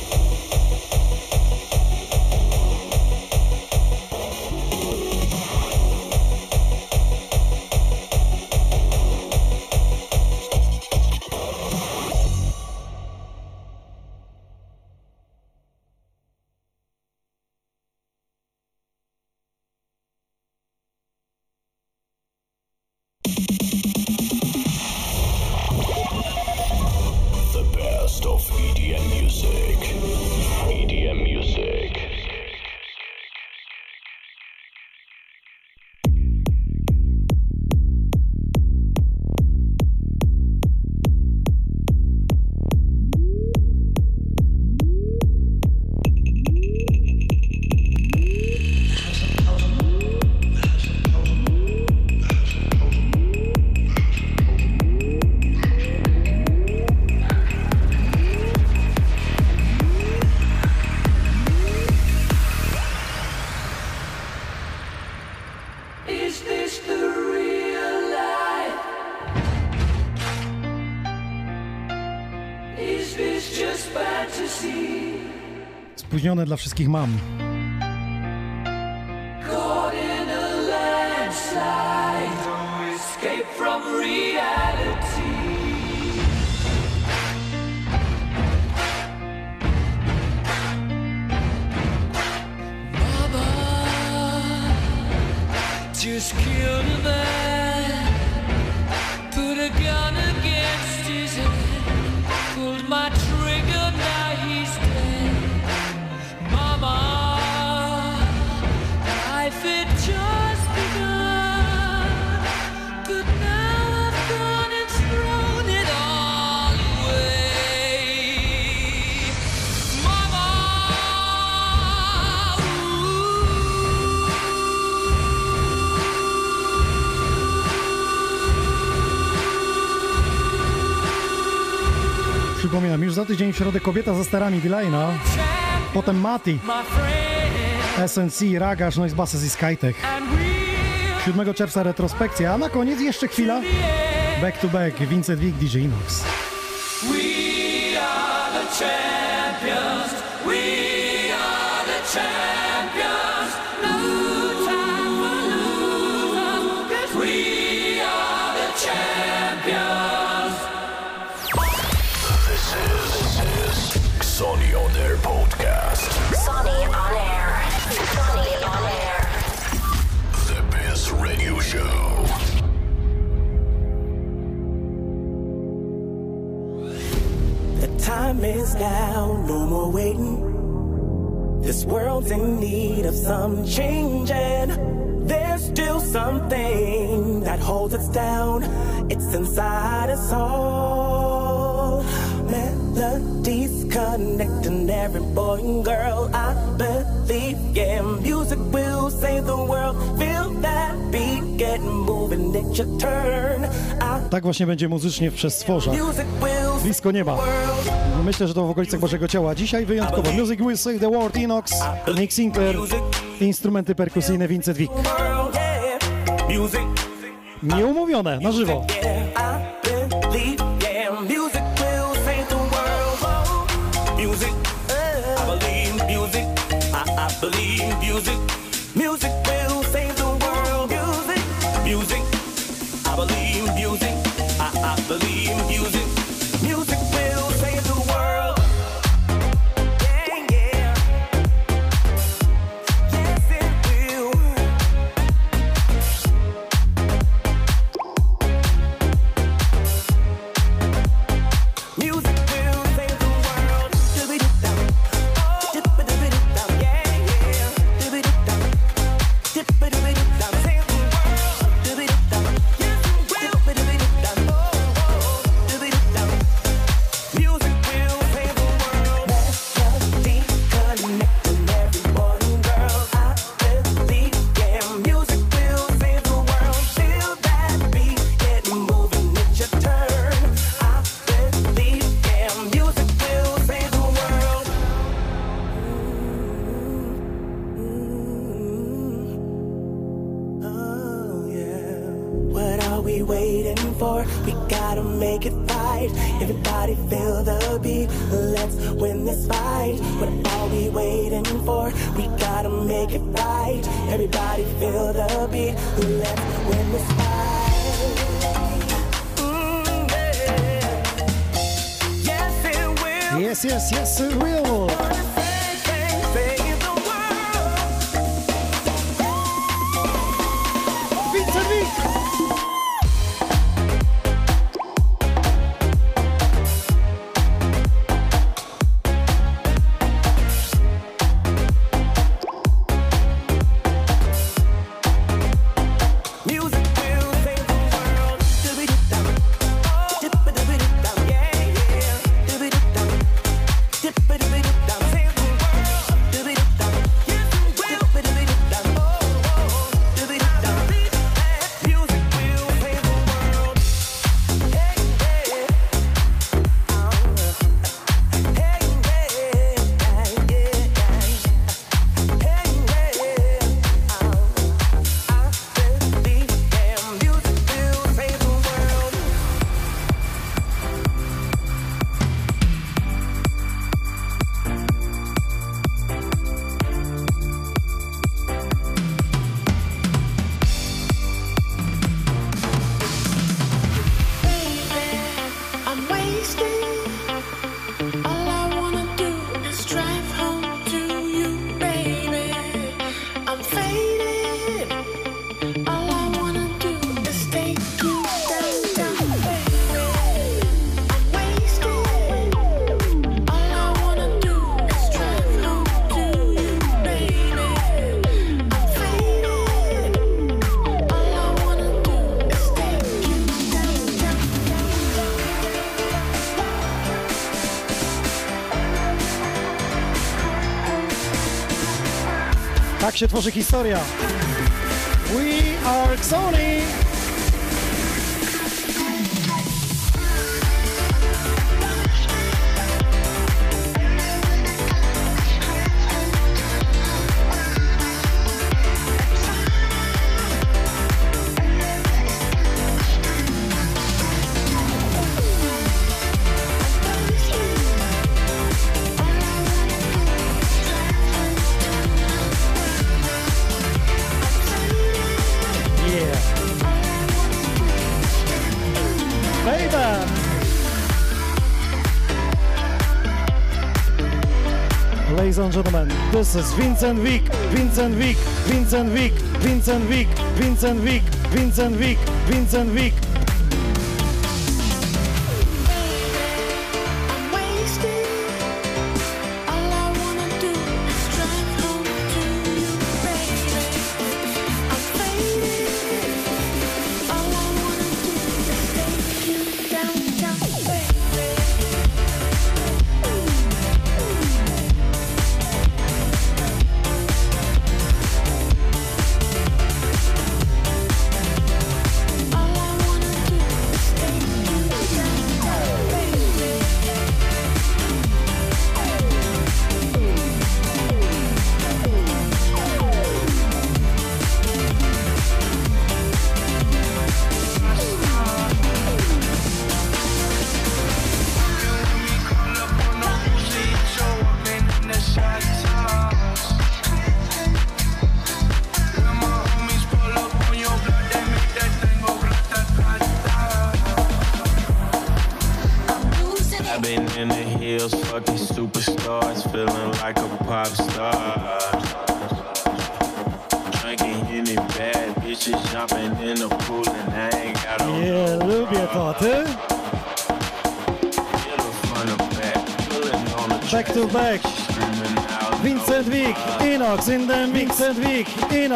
Spóźnione dla wszystkich mam. Caught in a landslide, Przypominam, już za tydzień w środę kobieta za starami Dilejna, potem Mati, my friend, SNC, Ragaż, Noise Basses i Skytech. and we'll 7 czerwca retrospekcja, a na koniec jeszcze chwila. Back to back, Vincent Wick, DJ Inox. This world's in need of some change, and there's still something that holds us down. It's inside us all. Melodies connecting every boy and girl. I believe, yeah, music will save the world. Feel that beat, get moving, it's your turn. I... tak właśnie będzie muzycznie w przestworzach. Music will blisko nieba. No, myślę, że to w okolicach Bożego Ciała. Dzisiaj wyjątkowo. Music Will Save the World, Inox, Nick Sinclair, instrumenty perkusyjne Vincent Wick. Nieumówione, na żywo. się tworzy historia. We are Sony! Das ist Vincent Wick, Vincent Wick, Vincent Wick, Vincent Wick, Vincent Wick, Vincent Wick, Vincent Wick. Vincent Wick.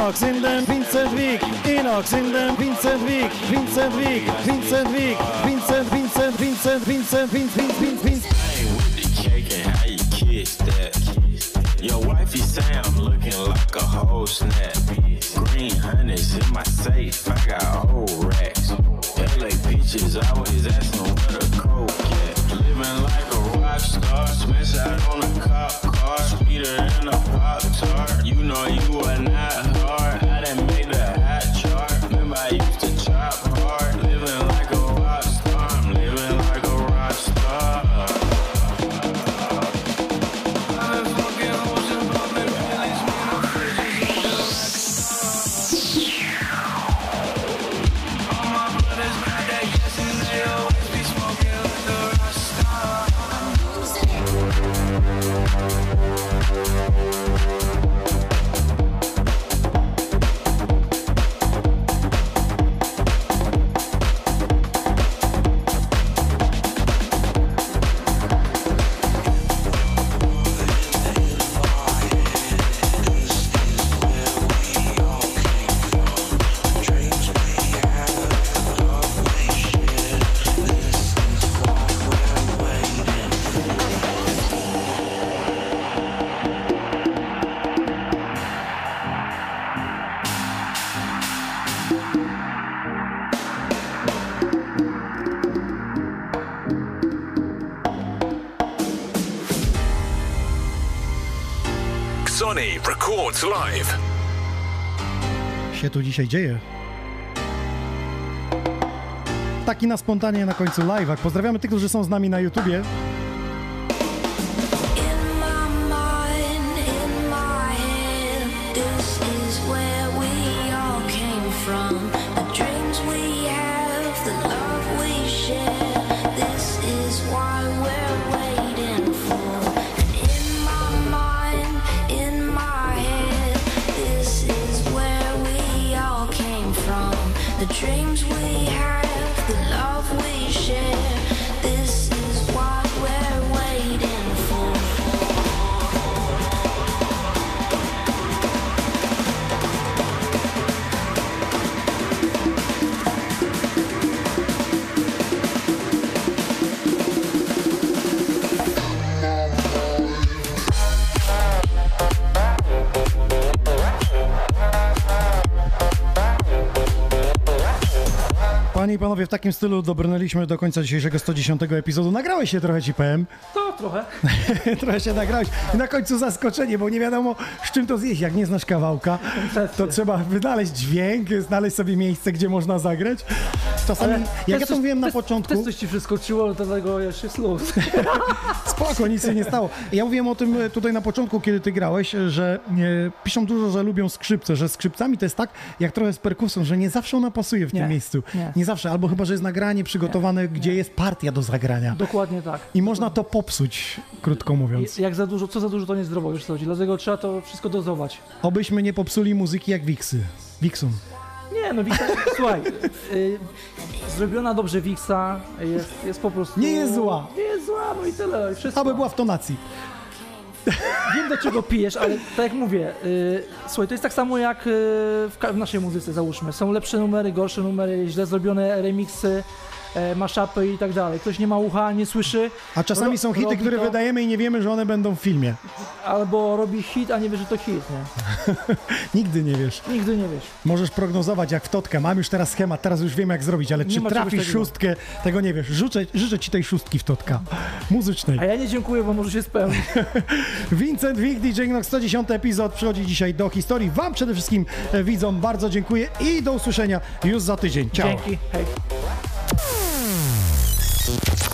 Inox in them, Vincent Wick, Inox in them, Vincent Wick, Vincent Wick, records live. się tu dzisiaj dzieje? Taki na spontanie na końcu live'ach. Pozdrawiamy tych, którzy są z nami na YouTubie. Panowie, w takim stylu dobrnęliśmy do końca dzisiejszego 110 epizodu. Nagrałeś się trochę, ci powiem. To trochę. [laughs] trochę się nagrałeś. I na końcu zaskoczenie, bo nie wiadomo, z czym to zjeść. Jak nie znasz kawałka, to trzeba wynaleźć dźwięk, znaleźć sobie miejsce, gdzie można zagrać. Czasami, Ale jak ja to coś- mówiłem na początku... Też coś ci wyskoczyło, do tego jeszcze jest luz. Spoko, nic się nie stało. Ja mówiłem o tym e, tutaj na początku, kiedy ty grałeś, że e, piszą dużo, że lubią skrzypce, że skrzypcami to jest tak, jak trochę z perkusją, że nie zawsze ona pasuje w Nie, tym miejscu. nie. Nie zawsze, albo chyba, że jest nagranie przygotowane, gdzie jest partia do zagrania. Dokładnie tak. I można to popsuć, krótko mówiąc. Jak za dużo, co za dużo to niezdrowo, wiesz co chodzi. Dlatego trzeba to wszystko dozować. Obyśmy nie popsuli muzyki jak Wiksy. Wiksun. Nie, no Wiksa, słuchaj, y, zrobiona dobrze Wiksa jest, jest po prostu... Nie jest zła. Nie jest zła, no i tyle, i wszystko. Aby była w tonacji. Wiem do czego pijesz, ale tak jak mówię, y, słuchaj, to jest tak samo jak y, w, w naszej muzyce, załóżmy. Są lepsze numery, gorsze numery, źle zrobione remixy, e, maszapy i tak dalej. Ktoś nie ma ucha, nie słyszy. A czasami ro- są hity, które to, wydajemy i nie wiemy, że one będą w filmie. Albo robi hit, a nie wie, że to hit, nie? [laughs] Nigdy nie wiesz. Nigdy nie wiesz. Możesz prognozować jak w totkę. Mam już teraz schemat, teraz już wiem jak zrobić, ale Nie czy trafisz takiego. szóstkę, tego nie wiesz. Życzę, życzę ci tej szóstki w totka. Muzycznej. A ja nie dziękuję, bo może się spełni. [laughs] Vincent Wick, DJ Knox, 110 epizod przychodzi dzisiaj do historii. Wam przede wszystkim e, widzom bardzo dziękuję i do usłyszenia już za tydzień. Ciao. Dzięki, hej. いいですか?